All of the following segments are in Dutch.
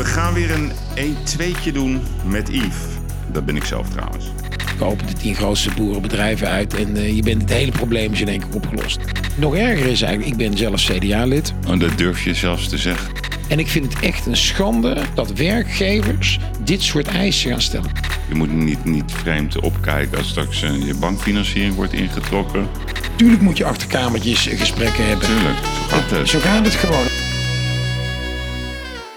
We gaan weer een 1-2'tje doen met Yves. Dat ben ik zelf trouwens. Kopen de tien grootste boerenbedrijven uit en eh, je bent het hele probleem is in één keer opgelost. Nog erger is eigenlijk, ik ben zelf CDA-lid. Oh, dat durf je zelfs te zeggen. En ik vind het echt een schande dat werkgevers dit soort eisen gaan stellen. Je moet niet, niet vreemd opkijken als straks eh, je bankfinanciering wordt ingetrokken. Tuurlijk moet je achterkamertjes eh, gesprekken hebben. Tuurlijk, zo gaat het. Zo gaat het gewoon.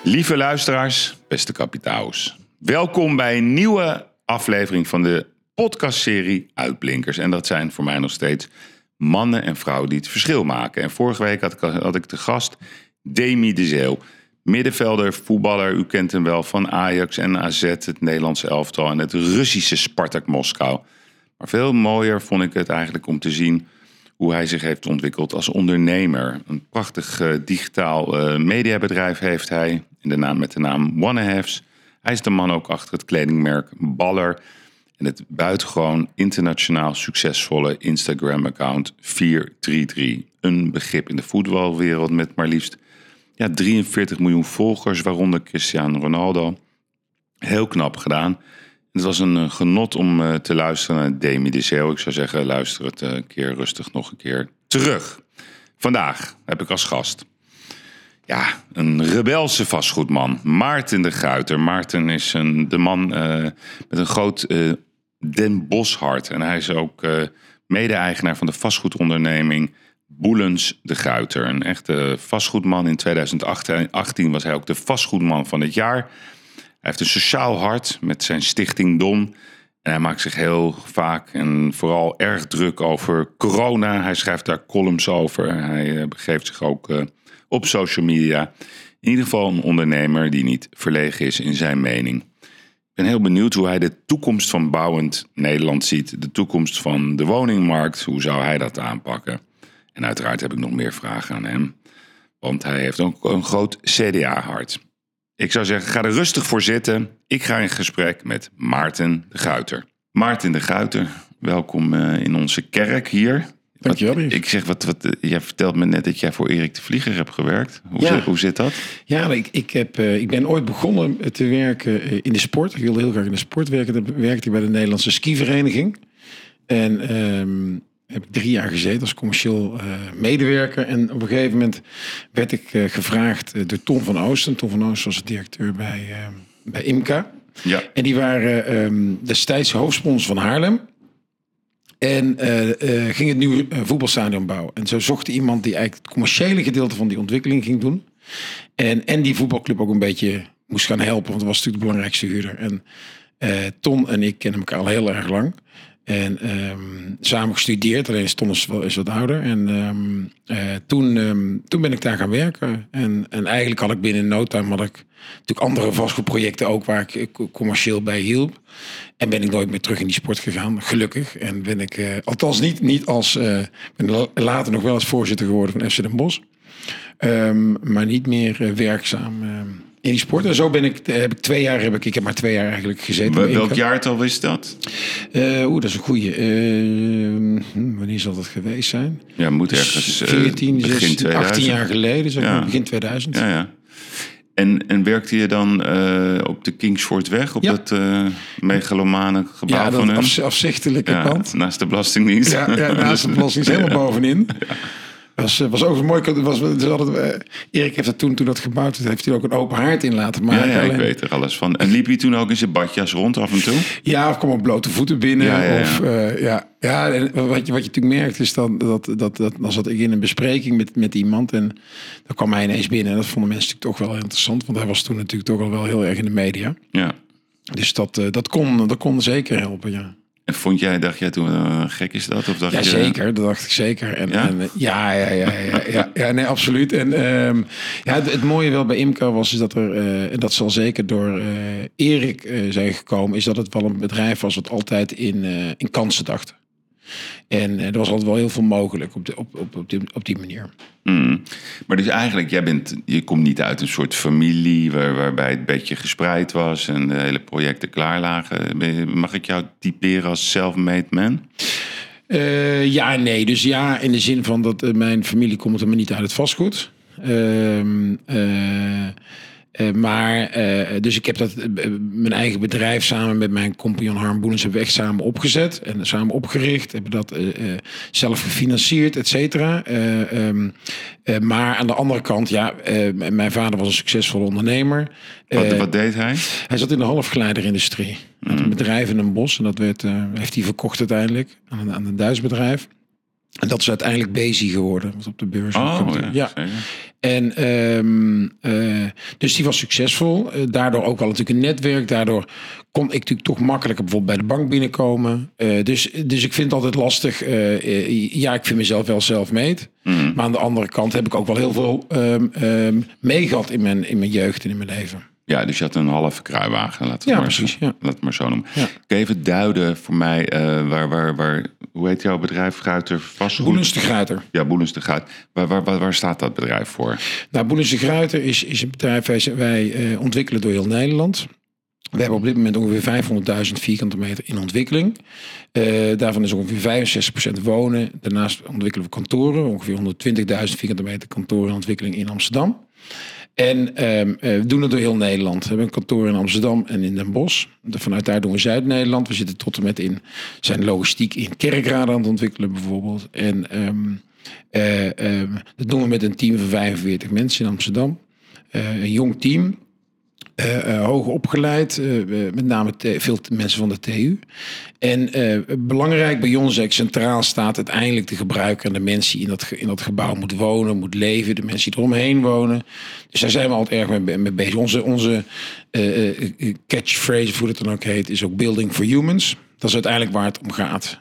Lieve luisteraars, beste kapitaals. Welkom bij een nieuwe aflevering van de podcastserie Uitblinkers. En dat zijn voor mij nog steeds mannen en vrouwen die het verschil maken. En vorige week had ik, had ik de gast Demi de Zeeuw. Middenvelder, voetballer, u kent hem wel van Ajax en AZ, het Nederlandse elftal en het Russische Spartak Moskou. Maar veel mooier vond ik het eigenlijk om te zien hoe hij zich heeft ontwikkeld als ondernemer. Een prachtig eh, digitaal eh, mediabedrijf heeft hij, in de naam, met de naam One Hij is de man ook achter het kledingmerk Baller en het buitengewoon internationaal succesvolle Instagram-account 433. Een begrip in de voetbalwereld met maar liefst ja, 43 miljoen volgers, waaronder Cristiano Ronaldo. Heel knap gedaan. Het was een eh, genot om eh, te luisteren naar Demi de Zeeuw. Ik zou zeggen, luister het eh, een keer rustig nog een keer terug. Vandaag heb ik als gast ja, een rebelse vastgoedman. Maarten de Guiter. Maarten is een, de man met een groot Den Boshart. En hij is ook mede-eigenaar van de vastgoedonderneming Boelens de Guiter. Een echte vastgoedman. In 2018 was hij ook de vastgoedman van het jaar. Hij heeft een sociaal hart met zijn stichting Don. En hij maakt zich heel vaak en vooral erg druk over corona. Hij schrijft daar columns over. Hij eh, begeeft zich ook eh, op social media. In ieder geval een ondernemer die niet verlegen is in zijn mening. Ik ben heel benieuwd hoe hij de toekomst van bouwend Nederland ziet. De toekomst van de woningmarkt. Hoe zou hij dat aanpakken? En uiteraard heb ik nog meer vragen aan hem. Want hij heeft ook een groot CDA-hart. Ik zou zeggen, ga er rustig voor zitten. Ik ga in gesprek met Maarten de Guiter. Maarten de Guiter, welkom eh, in onze kerk hier. Dankjewel. Wat, ik zeg, wat, wat, jij vertelt me net dat jij voor Erik de Vlieger hebt gewerkt. Hoe, Ja. zit, hoe zit dat? Ja, ik, ik, heb, eh, ik ben ooit begonnen te werken eh, in de sport. Ik wilde heel graag in de sport werken. Dan werkte ik bij de Nederlandse skivereniging. En ehm, heb ik drie jaar gezeten als commercieel eh, medewerker. En op een gegeven moment werd ik eh, gevraagd eh, door Tom van Oosten. Tom van Oosten was de directeur bij, eh, bij IMCA. Ja, En die waren ehm, destijds hoofdsponsor van Haarlem. En eh, eh, ging het nieuwe eh, voetbalstadion bouwen. En zo zochten iemand die eigenlijk het commerciële gedeelte van die ontwikkeling ging doen. En, en die voetbalclub ook een beetje moest gaan helpen. Want dat was natuurlijk de belangrijkste huurder. En Ton en ik kennen elkaar al heel erg lang. En ehm, samen gestudeerd. Alleen is Ton is, wat ouder. En ehm, eh, toen, ehm, toen ben ik daar gaan werken. En, en eigenlijk had ik binnen no time had ik natuurlijk andere vastgoedprojecten ook waar ik eh, commercieel bij hielp. En ben ik nooit meer terug in die sport gegaan, gelukkig. En ben ik, eh, althans niet, niet als, eh, ben la- later nog wel als voorzitter geworden van FC Den Bosch. Maar niet meer werkzaam in die sport. En zo ben ik, eh, heb ik twee jaar, heb ik, ik heb maar twee jaar eigenlijk gezeten. Wel- welk Imca. jaartal is dat? Eh, Oeh, dat is een goeie. Hm, wanneer zal dat geweest zijn? Ja, moet ergens eh, 14, begin 16, 2000. 18 jaar geleden, zeg maar, Ja. begin 2000. Ja, ja. En, en werkte je dan eh, op de Kingsfordweg, op Ja. dat eh megalomane gebouw Ja, van dat hun? afz- afzichtelijke Ja, pand. naast de Belastingdienst. Ja, ja naast de belasting is helemaal bovenin. Was, eh, was ook mooi. Was, dus Erik heeft dat toen, toen dat gebouwd werd, heeft hij ook een open haard in laten maken. ja, ik Alleen- weet er alles van. En liep je toen ook in zijn badjas rond af en toe? Ja, of kwam op blote voeten binnen. Ja, ja. Of, eh, ja, ja en wat, je, wat je natuurlijk merkt is dan, dat, dat, dat dan zat ik in een bespreking met, met iemand en dan kwam hij ineens binnen. En dat vonden mensen natuurlijk toch wel interessant, want hij was toen natuurlijk toch al wel heel erg in de media. Ja. Dus dat, dat, kon, dat kon zeker helpen, ja. En vond jij, dacht jij toen, eh, gek is dat? Of dacht Ja, je, zeker. Dat dacht ik zeker. En, Ja? en, eh, ja, ja, ja, ja, ja, ja, nee, absoluut. En ehm, ja, het, het mooie wel bij Imca was is dat er, eh, en dat zal zeker door Erik zijn gekomen, is dat het wel een bedrijf was wat altijd in, in kansen dacht. En eh, er was altijd wel heel veel mogelijk op, de, op, op, op, die, op die manier. Mm. Maar dus eigenlijk, jij bent, je komt niet uit een soort familie waar, waarbij het bedje gespreid was en de hele projecten klaar lagen. Mag ik jou typeren als self-made man? Eh, ja, nee. Dus ja, in de zin van dat eh, mijn familie komt er maar niet uit het vastgoed. Ehm, eh, Eh, maar, eh, dus ik heb dat, eh, mijn eigen bedrijf samen met mijn compagnon Harm Boelens hebben we echt samen opgezet en samen opgericht. Hebben dat zelf gefinancierd, et cetera. Eh, ehm, eh, maar aan de andere kant, ja, mijn vader was een succesvolle ondernemer. Wat, wat deed hij? hij zat in de halfgeleiderindustrie. Had een bedrijf in een bos en dat werd, heeft hij verkocht uiteindelijk aan aan een Duits bedrijf. En dat is uiteindelijk Bezi geworden, wat op de beurs. Oh, komt. ja. En ehm, eh, dus die was succesvol. Eh, daardoor ook wel natuurlijk een netwerk. Daardoor kon ik natuurlijk toch makkelijker bijvoorbeeld bij de bank binnenkomen. Eh, dus, dus ik vind het altijd lastig. ja, ik vind mezelf wel self-made. Mhm. Maar aan de andere kant heb ik ook wel heel veel ehm meegehad in mijn, in mijn jeugd en in mijn leven. Ja, dus je had een halve kruiwagen, laten we Ja, maar, precies, ja. laat het maar zo noemen. Ja. Kun je even duiden voor mij, waar, waar, waar, hoe heet jouw bedrijf? Gruiter Vastgoed? Boelens de Gruiter. Ja, Boelens de Gruit. Waar, waar, waar, staat dat bedrijf voor? Nou, Boelens de Gruiter is, is een bedrijf, wij eh, ontwikkelen door heel Nederland. We hebben op dit moment ongeveer 500.000 vierkante meter in ontwikkeling. Eh, daarvan is ongeveer 65% wonen. Daarnaast ontwikkelen we kantoren. Ongeveer 120.000 vierkante meter kantoren in ontwikkeling in Amsterdam. En ehm, eh, we doen het door heel Nederland. We hebben een kantoor in Amsterdam en in Den Bosch. Vanuit daar doen we Zuid-Nederland. We zitten tot en met in zijn logistiek in Kerkrade aan het ontwikkelen bijvoorbeeld. En ehm, eh, ehm, dat doen we met een team van 45 mensen in Amsterdam. Eh, een jong team. Eh, eh, hoog opgeleid, eh, met name veel mensen van de TU. En belangrijk bij ons centraal staat uiteindelijk de gebruiker en de mensen die in dat, in dat gebouw moet wonen, moet leven, de mensen die eromheen wonen. Dus daar zijn we altijd erg mee, mee bezig. Onze, onze catchphrase, hoe dat dan ook heet, is ook Building for Humans. Dat is uiteindelijk waar het om gaat.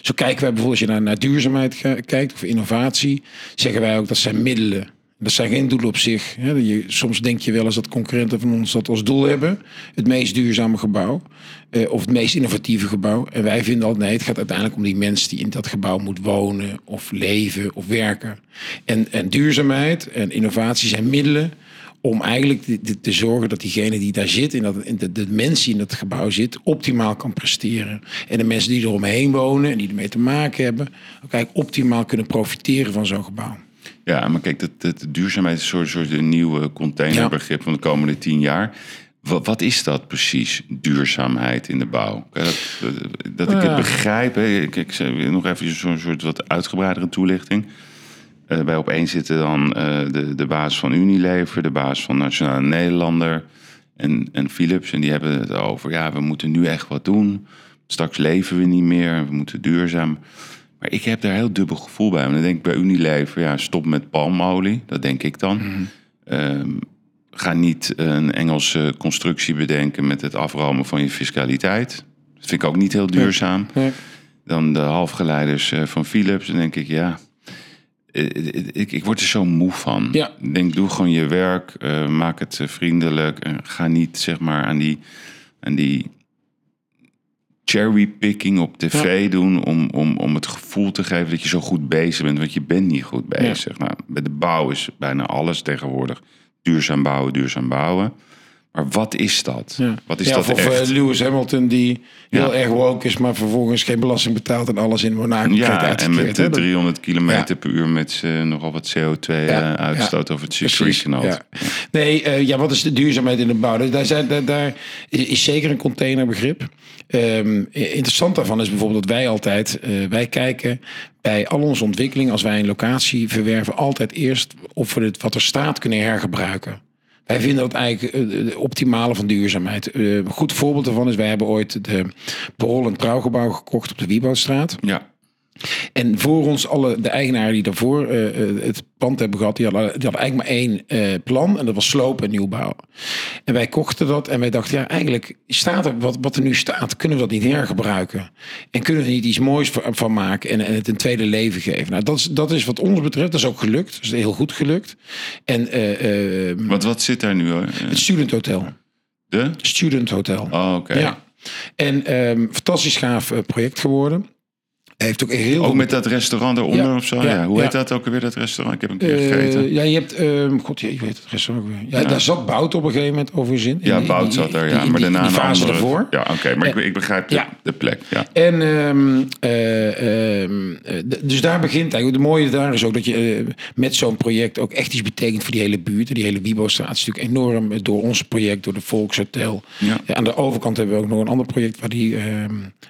Zo kijken wij bijvoorbeeld, als je naar, naar duurzaamheid kijkt of innovatie, zeggen wij ook dat zijn middelen. Dat zijn geen doelen op zich. Soms denk je wel eens dat concurrenten van ons dat als doel hebben. Het meest duurzame gebouw. eh, of het meest innovatieve gebouw. En wij vinden altijd, nee, het gaat uiteindelijk om die mensen die in dat gebouw moeten wonen. Of leven of werken. En, en duurzaamheid en innovatie zijn middelen om eigenlijk te, zorgen dat diegene die daar zit, in dat, in de, de mens die in dat gebouw zit, optimaal kan presteren. En de mensen die eromheen wonen en die ermee te maken hebben, ook eigenlijk optimaal kunnen profiteren van zo'n gebouw. Ja, maar kijk, dat, dat duurzaamheid is een soort, een nieuwe containerbegrip van de komende tien jaar. Wat, wat is dat precies, duurzaamheid in de bouw? Dat, dat ik het begrijp. Hè? Ik, ik nog even zo'n soort wat uitgebreidere toelichting. Eh bij opeen zitten dan eh, de, de baas van Unilever, de baas van Nationale Nederlander en, en Philips. En die hebben het over, ja, we moeten nu echt wat doen. Straks leven we niet meer, we moeten duurzaam. Maar ik heb daar heel dubbel gevoel bij. Want dan denk ik bij Unilever, ja, stop met palmolie. Dat denk ik dan. Ehm, ga niet een Engelse constructie bedenken met het afromen van je fiscaliteit. Dat vind ik ook niet heel duurzaam. Dan de halfgeleiders eh, van Philips. Dan denk ik, ja, eh, ik, ik word er zo moe van. Ja. Ik denk, doe gewoon je werk. eh, maak het eh, vriendelijk. En ga niet, zeg maar, aan die, aan die cherrypicking op tv doen... Om, om, om het gevoel te geven dat je zo goed bezig bent. Want je bent niet goed bezig. Nou, bij de bouw is bijna alles tegenwoordig duurzaam bouwen, duurzaam bouwen. Maar wat is dat? Ja. Wat is ja, dat of eh, echt? Lewis Hamilton die heel Ja. erg woke is, maar vervolgens geen belasting betaalt en alles in Monaco krijgt Ja, en uitgekeerd. met hè. eh, Dat- 300 kilometer Ja. per uur met eh, nogal wat CO2 Ja, eh, uitstoot ja. over het circuit. Nee, eh, ja, wat is de duurzaamheid in de bouw? Dus Daar, zijn, daar, daar is zeker een containerbegrip. Ehm, interessant daarvan is bijvoorbeeld dat wij altijd, eh, wij kijken bij al onze ontwikkelingen, als wij een locatie verwerven, altijd eerst of we het wat er staat kunnen hergebruiken. Wij vinden dat eigenlijk eh, de optimale van duurzaamheid. Eh, een goed voorbeeld daarvan is, wij hebben ooit de Parool en Trouwgebouw gekocht op de Wieboudstraat. Ja. En voor ons, alle, de eigenaren die daarvoor eh, eh, het pand hebben gehad, die hadden, die hadden eigenlijk maar één eh, plan. En dat was sloop en nieuwbouw. En wij kochten dat en wij dachten, ja, eigenlijk staat er wat, wat er nu staat, kunnen we dat niet hergebruiken? En kunnen we er niet iets moois van, maken en, en het een tweede leven geven? Nou, dat is, dat is wat ons betreft, dat is ook gelukt. Dat is heel goed gelukt. En Wat, wat zit daar nu? hoor? Het Student Hotel. De? Student Hotel. Oh, oké. Ja. En ehm fantastisch gaaf project geworden. Heeft ook heel Ook met dat restaurant eronder Ja, of zo? Ja. ja, Hoe heet dat ook alweer, dat restaurant? Ik heb een keer Eh, gegeten. ja, je hebt, ehm god, je weet het restaurant weer. Ja, daar zat Bout op een gegeven moment over zin. Ja, Bout zat er, ja. Maar daarna die een fase andere- ervoor. Ja, oké. maar ik, ik begrijp de, Ja. de plek. Ja. En ehm, eh, ehm, eh, dus daar begint eigenlijk. De mooie daar is ook dat je eh, met zo'n project ook echt iets betekent voor die hele buurt. Die hele Wibo-straat is natuurlijk enorm eh, door ons project, door de Volkshotel. Ja. Aan de overkant hebben we ook nog een ander project waar die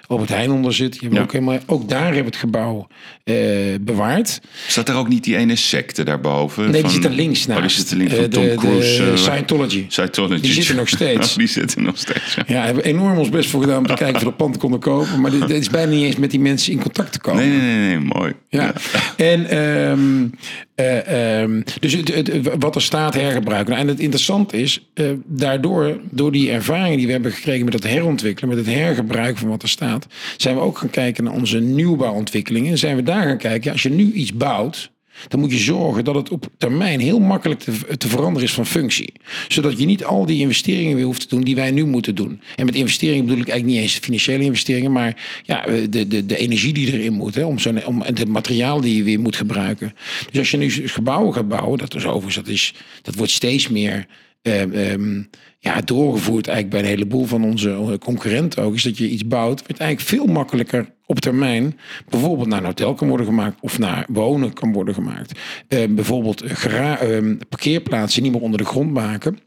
Albert Heijn onder zit. Die hebben ook, helemaal, ook daar hebben we het gebouw eh, bewaard. Staat er ook niet die ene secte daarboven? Nee, van- die zit er links naast. Oh, die zit er links Eh, van Tom de, Cruise. De eh, Scientology. Scientology. Die zitten nog steeds. Oh, die zitten nog steeds, ja. Ja, hebben enorm ons best voor gedaan om te kijken of we dat pand konden kopen. Maar dit, dit is bijna niet eens met die mensen in contact te komen. Nee, nee, nee, nee, mooi. Ja. En ehm, eh, ehm, dus wat er staat hergebruiken. Nou, en het interessante is, eh, daardoor, door die ervaring die we hebben gekregen met het herontwikkelen, met het hergebruiken van wat er staat, zijn we ook gaan kijken naar onze nieuwbouwontwikkelingen. En zijn we daar gaan kijken, als je nu iets bouwt, dan moet je zorgen dat het op termijn heel makkelijk te, te veranderen is van functie. Zodat je niet al die investeringen weer hoeft te doen die wij nu moeten doen. En met investeringen bedoel ik eigenlijk niet eens financiële investeringen, maar ja, eh, de, de, de energie die erin moet. Hè, om om, het materiaal die je weer moet gebruiken. Dus als je nu gebouwen gaat bouwen, dat is overigens, dat, is, dat wordt steeds meer eh, ehm, ja, doorgevoerd eigenlijk bij een heleboel van onze concurrenten ook. Is dat je iets bouwt, wat eigenlijk veel makkelijker op termijn bijvoorbeeld naar een hotel kan worden gemaakt of naar wonen kan worden gemaakt. Eh, bijvoorbeeld eh, gera- eh, parkeerplaatsen niet meer onder de grond maken.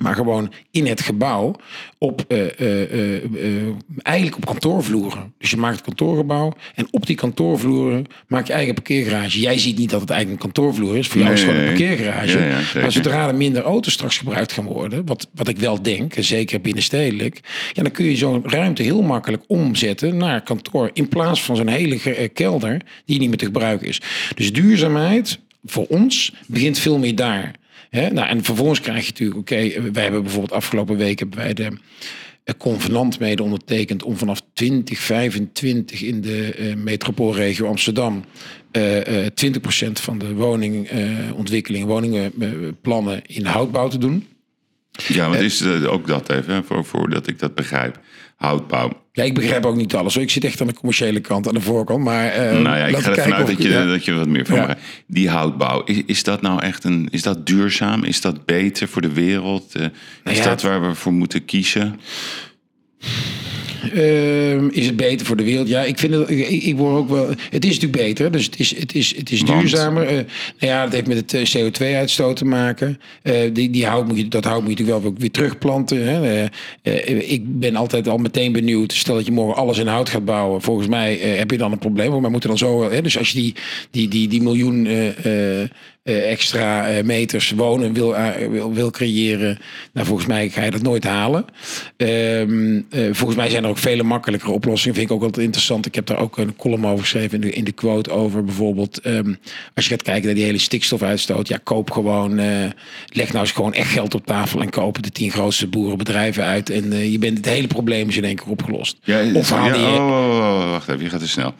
Maar gewoon in het gebouw op eh, eh, eh, eigenlijk op kantoorvloeren. Dus je maakt het kantoorgebouw en op die kantoorvloeren maak je eigen parkeergarage. Jij ziet niet dat het eigenlijk een kantoorvloer is. Voor jou is het gewoon een parkeergarage. Ja, maar zodra er minder auto's straks gebruikt gaan worden, wat, wat ik wel denk, en zeker binnenstedelijk, ja, dan kun je zo'n ruimte heel makkelijk omzetten naar kantoor. In plaats van zo'n hele kelder die niet meer te gebruiken is. Dus duurzaamheid voor ons begint veel meer daar. Hè? Nou, en vervolgens krijg je natuurlijk, oké, eh, wij hebben bijvoorbeeld afgelopen week hebben wij de eh, convenant mede ondertekend om vanaf 2025 in de eh, metropoolregio Amsterdam eh, eh, 20% van de woningontwikkeling, woningenplannen in houtbouw te doen. Ja, want is eh, ook dat even, voor, voordat ik dat begrijp. Houtbouw. Ja, ik begrijp ook niet alles. Ik zit echt aan de commerciële kant, aan de voorkant. Maar eh, nou ja, ik ga ervan uit dat ik- je, ja. dat je wat meer van Ja. Die houtbouw, is, is dat nou echt een, is dat duurzaam? Is dat beter voor de wereld? Eh, is ja, dat waar we voor moeten kiezen? Ehm, is het beter voor de wereld? Ja, ik vind het. Ik, ik word ook wel. Het is natuurlijk beter, dus het is, het is, het is Want? duurzamer. Eh, nou ja, dat heeft met het eh, CO2-uitstoot te maken. Eh, die, die hout moet je, dat hout moet je natuurlijk wel weer terugplanten. Hè. Ik ben altijd al meteen benieuwd. Stel dat je morgen alles in hout gaat bouwen. Volgens mij heb je dan een probleem. Want wij moeten dan zo. Hè, dus als je die, die, die, die miljoen. Eh, extra eh, meters wonen wil, eh, wil, wil creëren. Nou, volgens mij ga je dat nooit halen. Ehm, eh, volgens mij zijn er ook vele makkelijkere oplossingen. Vind ik ook altijd interessant. Ik heb daar ook een column over geschreven in de, in de quote over bijvoorbeeld. ehm, als je gaat kijken naar die hele stikstofuitstoot. Ja, koop gewoon. leg nou eens gewoon echt geld op tafel en koop de tien grootste boerenbedrijven uit. En je bent het hele probleem is in één keer opgelost. of haal ja, die, oh, oh, oh, wacht even, je gaat te snel.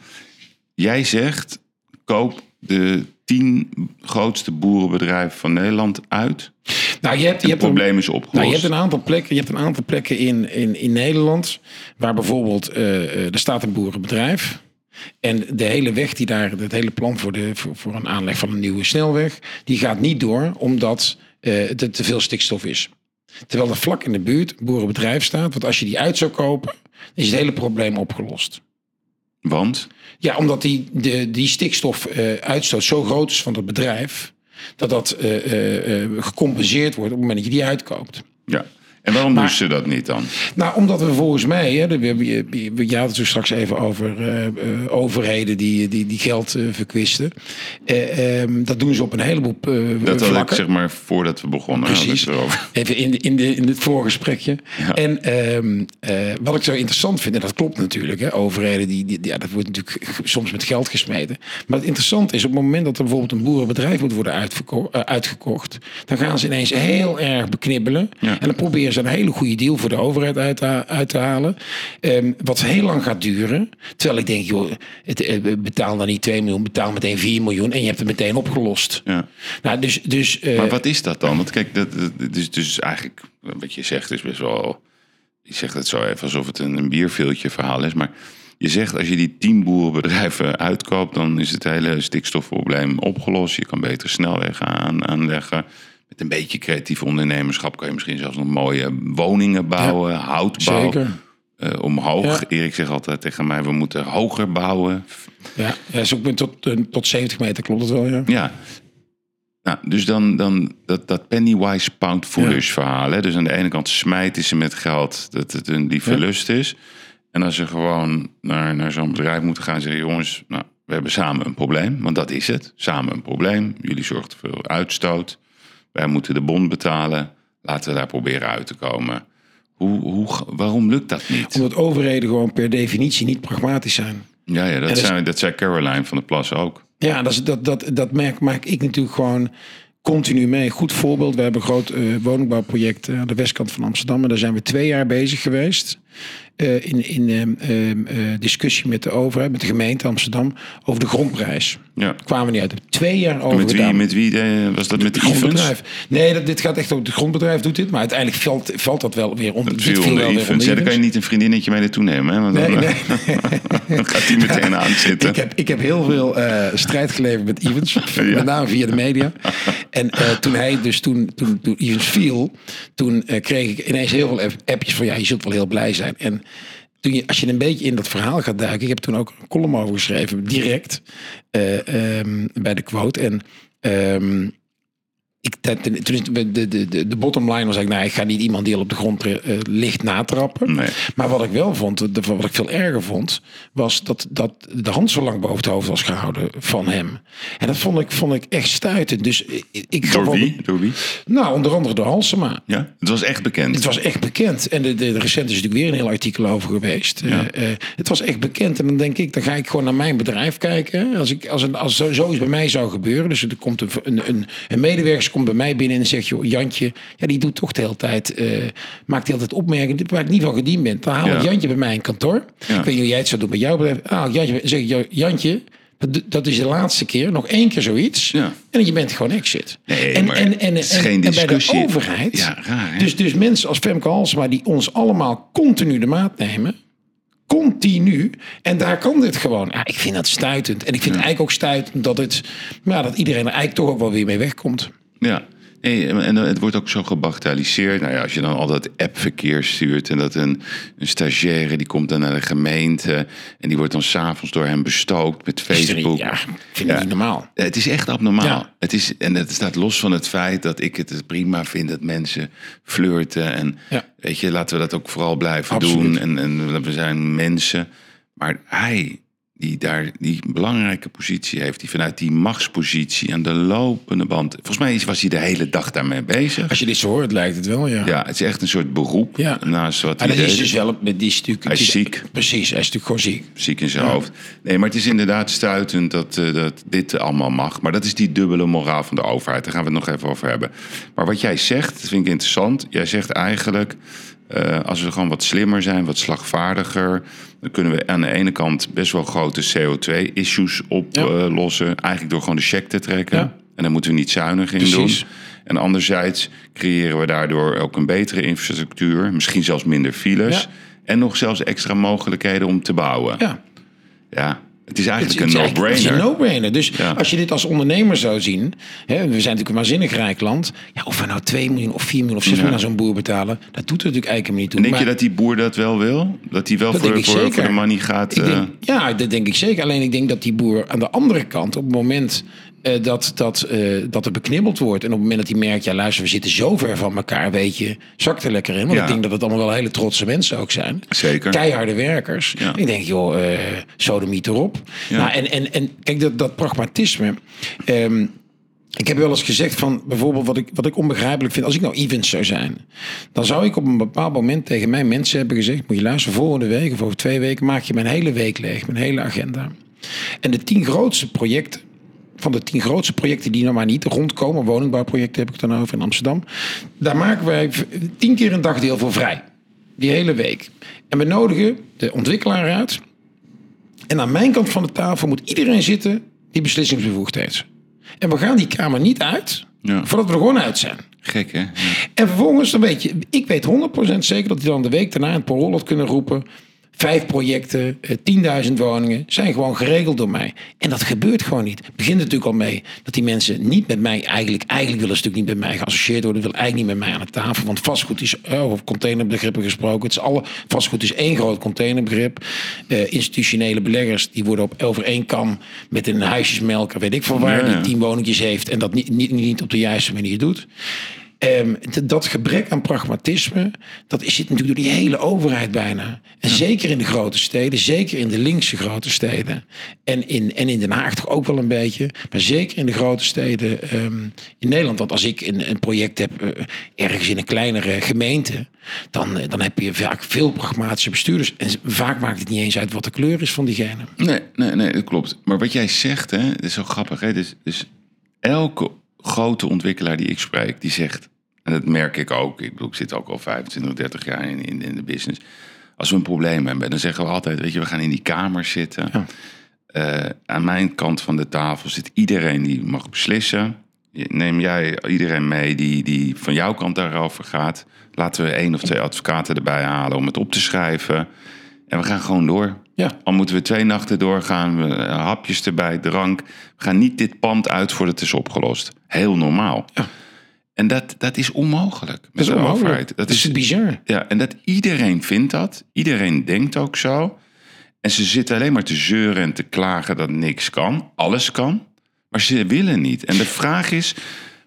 Jij zegt, koop de tien grootste boerenbedrijven van Nederland uit. nou, je hebt, je Het hebt een- probleem is opgelost. Nou, je hebt een aantal plekken, je hebt een aantal plekken in, in, in Nederland waar bijvoorbeeld eh, eh, er staat een boerenbedrijf. En de hele weg die daar, het hele plan voor, de, voor, voor een aanleg van een nieuwe snelweg, die gaat niet door omdat eh er te veel stikstof is. Terwijl er vlak in de buurt een boerenbedrijf staat, want als je die uit zou kopen, is het hele probleem opgelost. Want? Ja, omdat die, de, die stikstofuitstoot zo groot is van het bedrijf, dat dat eh, eh, eh, gecompenseerd wordt op het moment dat je die uitkoopt. Ja. En waarom Maar- doen ze dat niet dan? Nou, omdat we volgens mij, hè, je had het zo straks even over eh, eh, overheden die, die, die geld eh, verkwisten. Eh, ehm, dat doen ze op een heleboel Dat had ik vlakken. zeg maar voordat we begonnen. Precies. Even in, de, in, de, in het voorgesprekje. Ja. En ehm, eh, wat ik zo interessant vind, en dat klopt natuurlijk, hè, overheden, die, die, ja, dat wordt natuurlijk soms met geld gesmeten. Maar het interessante is, op het moment dat er bijvoorbeeld een boerenbedrijf moet worden uitgekocht, dan gaan ze ineens heel erg beknibbelen. Ja. En dan proberen ze een hele goede deal voor de overheid uit te, uit te halen. Ehm, wat heel lang gaat duren. Terwijl ik denk, joh, het, eh, betaal dan niet 2 miljoen, betaal meteen 4 miljoen en je hebt het meteen opgelost. Ja. Nou, dus, dus, eh, Maar wat is dat dan? Want kijk, dat, is dus eigenlijk wat je zegt is best wel. Je zegt het zo even alsof het een, een bierveeltje verhaal is. Maar je zegt als je die tien boerenbedrijven uitkoopt, dan is het hele stikstofprobleem opgelost. Je kan beter snelwegen aan, aanleggen. Met een beetje creatief ondernemerschap kan je misschien zelfs nog mooie woningen bouwen, houtbouw. Zeker. eh, omhoog. Ja. Erik zegt altijd tegen mij, we moeten hoger bouwen. Ja, ja met tot, eh, tot 70 meter klopt het wel, ja. Ja. Nou, dus dan, dan dat, dat Pennywise Pound Foolish verhaal. Hè? Dus aan de ene kant smijten ze met geld dat het een die verlust is. En als ze gewoon naar, naar zo'n bedrijf moeten gaan en zeggen... jongens, nou, we hebben samen een probleem. Want dat is het. Samen een probleem. Jullie zorgen voor uitstoot. Wij moeten de bond betalen. Laten we daar proberen uit te komen. Hoe, hoe, waarom lukt dat niet? Omdat overheden gewoon per definitie niet pragmatisch zijn. Ja, ja dat, dat is- zei, dat zei Caroline van der Plas ook. Ja, dat, is, dat, dat, dat merk, maak ik natuurlijk gewoon continu mee. Goed voorbeeld, we hebben een groot eh, woningbouwproject eh, aan de westkant van Amsterdam. En daar zijn we twee jaar bezig geweest. Eh, in in ehm, ehm, eh, discussie met de overheid, met de gemeente Amsterdam, over de grondprijs. Ja. Kwamen we niet uit. Twee jaar over Met wie, met wie eh, was dat? Met de grondbedrijf. Nee, dat, dit gaat echt over het grondbedrijf doet dit. Maar uiteindelijk valt, valt dat wel weer onder. Viel viel onder Ja, dan kan je niet een vriendinnetje mee naartoe nemen. Hè? Want dan, Nee, eh, nee. dan gaat hij meteen aan zitten. Ik heb, ik heb heel veel strijd geleverd met Evans, met name via de media. En toen hij dus toen, toen, toen Evans viel, toen kreeg ik ineens heel veel app- appjes van ja, je zult wel heel blij zijn. En toen je, als je een beetje in dat verhaal gaat duiken, ik heb toen ook een column over geschreven, direct eh, ehm, bij de quote. En ehm, ik, dat- toen is de, de, de, de bottom line was eigenlijk, nou, ik ga niet iemand die al op de grond eh, ligt natrappen. Nee. Maar wat ik wel vond, de- wat ik veel erger vond, was dat, dat de hand zo lang boven het hoofd was gehouden van hem. En dat vond ik, vond ik echt stuitend. Dus ik, ik gaf Door wie? Door wie? Nou, onder andere door Halsema. Ja, het was echt bekend. Het was echt bekend. En de, de, de recent is natuurlijk weer een heel artikel over geweest. Ja. Eh, eh, het was echt bekend. En dan denk ik, dan ga ik gewoon naar mijn bedrijf kijken. Als, ik, als, een, als zo- zoiets bij mij zou gebeuren. Dus er komt een, een, een, een medewerker komt bij mij binnen en zegt... joh, Jantje, ja, die doet toch de hele tijd... eh, maakt de hele tijd opmerkingen waar ik niet van gediend ben. Dan haal ik Ja. Jantje bij mij in kantoor. Ja. Ik weet niet hoe jij het zou doen bij jouw bedrijf. Ah, Jantje, zeg ik, "Jo, Jantje... dat- is de laatste keer, nog één keer zoiets. Ja. En je bent gewoon exit. Nee, en, maar en, en, is en- geen en bij de discussie. overheid. Ja, raar? Dus, dus mensen als Femke Halsema die ons allemaal continu de maat nemen. Continu. En daar kan dit gewoon. Ja, ik vind dat stuitend. En ik vind het eigenlijk ook stuitend dat, het, ja, dat iedereen er eigenlijk toch ook wel weer mee wegkomt. Ja. Nee, en het wordt ook zo gebagatelliseerd. Nou ja, als je dan al dat appverkeer stuurt en dat een, een stagiaire die komt dan naar de gemeente en die wordt dan s'avonds door hem bestookt met Facebook. Ja, ik vind Ja. het niet normaal. Het is echt abnormaal. Ja. Het is, en het staat los van het feit dat ik het prima vind dat mensen flirten. En Ja. weet je, laten we dat ook vooral blijven Absoluut. doen. En, en we zijn mensen. Maar hij, die daar die belangrijke positie heeft, die vanuit die machtspositie aan de lopende band. Volgens mij was hij de hele dag daarmee bezig. Als je dit zo hoort, lijkt het wel, ja. Ja, het is echt een soort beroep. Ja. Naast wat Maar hij dat is dus wel... Die is natuurlijk, Hij is ziek. Precies, hij is natuurlijk gewoon ziek. ziek in zijn hoofd. Nee, maar het is inderdaad stuitend dat, eh, dat dit allemaal mag. Maar dat is die dubbele moraal van de overheid. Daar gaan we het nog even over hebben. Maar wat jij zegt, dat vind ik interessant. Jij zegt eigenlijk, eh, als we gewoon wat slimmer zijn, wat slagvaardiger... dan kunnen we aan de ene kant best wel grote CO2-issues oplossen. eigenlijk door gewoon de check te trekken. Ja. En daar moeten we niet zuinig in Precies. doen. En anderzijds creëren we daardoor ook een betere infrastructuur. Misschien zelfs minder files. Ja. En nog zelfs extra mogelijkheden om te bouwen. Ja. Ja, het is Het eigenlijk een eigenlijk- het is no-brainer. een no-brainer. Dus Ja. als je dit als ondernemer zou zien... Hè, we zijn natuurlijk een waanzinnig rijk land. Ja, of we nou 2 miljoen of 4 miljoen of 6 miljoen aan zo'n boer betalen... dat doet er natuurlijk eigenlijk niet toe. Denk je dat die boer dat wel wil? Dat hij wel Dat voor, voor, voor de money gaat? Eh, ja, dat denk ik zeker. Alleen ik denk dat die boer aan de andere kant, op het moment eh, dat, dat, eh, dat er beknibbeld wordt. En op het moment dat hij merkt, ja luister, we zitten zo ver van elkaar, weet je, zakt er lekker in. Want Ja. ik denk dat het allemaal wel hele trotse mensen ook zijn. Zeker. Keiharde werkers. Ja. Ik denk, joh, eh sodemiet erop. Ja. Nou, en, en, en kijk, dat, dat pragmatisme. ehm, ik heb wel eens gezegd van bijvoorbeeld wat ik, wat ik onbegrijpelijk vind. Als ik nou events zou zijn, dan zou ik op een bepaald moment tegen mijn mensen hebben gezegd: Moet je luisteren, volgende week of over twee weken maak je mijn hele week leeg, mijn hele agenda. En de tien grootste projecten, van de tien grootste projecten die nou maar niet rondkomen, woningbouwprojecten heb ik het dan over in Amsterdam, daar maken wij tien keer een dagdeel voor vrij. Die hele week. En we nodigen de ontwikkelaar uit. En aan mijn kant van de tafel moet iedereen zitten die beslissingsbevoegd heeft. En we gaan die kamer niet uit Ja. voordat we er gewoon uit zijn. Gek, hè? Ja. En vervolgens, dan weet je, ik weet 100% zeker dat hij dan de week daarna het parool had kunnen roepen. Vijf projecten, eh, 10.000 woningen, zijn gewoon geregeld door mij. En dat gebeurt gewoon niet. Het begint natuurlijk al mee dat die mensen niet met mij, eigenlijk, eigenlijk willen ze natuurlijk niet met mij geassocieerd worden, willen eigenlijk niet met mij aan de tafel. Want vastgoed is, uh, over containerbegrippen gesproken, het is alle, vastgoed is één groot containerbegrip. Eh, institutionele beleggers, die worden op over één kam met een huisjesmelker, weet ik veel waar, Ja, ja. die tien woningjes heeft en dat niet, niet, niet op de juiste manier doet. D- dat gebrek aan pragmatisme, dat is zit natuurlijk door die hele overheid bijna. En zeker in de grote steden, zeker in de linkse grote steden. En in, en in Den Haag toch ook wel een beetje. Maar zeker in de grote steden ehm, in Nederland. Want als ik een, een project heb eh, ergens in een kleinere gemeente, dan, eh, dan heb je vaak veel pragmatische bestuurders. En vaak maakt het niet eens uit wat de kleur is van diegene. Nee, nee, nee, dat klopt. Maar wat jij zegt, hè, dat is zo grappig. Hè? Dus, dus elke grote ontwikkelaar die ik spreek, die zegt... en dat merk ik ook, ik, bedoel, ik zit ook al 25, 30 jaar in, in, in de business... als we een probleem hebben, dan zeggen we altijd... weet je, we gaan in die kamer zitten. Ja. Eh, aan mijn kant van de tafel zit iedereen die mag beslissen. Neem jij iedereen mee die, die van jouw kant daarover gaat. Laten we één of twee advocaten erbij halen om het op te schrijven. En we gaan gewoon door. Ja. Al moeten we twee nachten doorgaan, we, hapjes erbij, drank. We gaan niet dit pand uit voordat het is opgelost. Heel normaal. Ja. En dat, dat is onmogelijk met Dat is de onmogelijk. overheid. Dat is bizar. Ja, en dat iedereen vindt dat. Iedereen denkt ook zo. En ze zitten alleen maar te zeuren en te klagen dat niks kan. Alles kan. Maar ze willen niet. En de vraag is,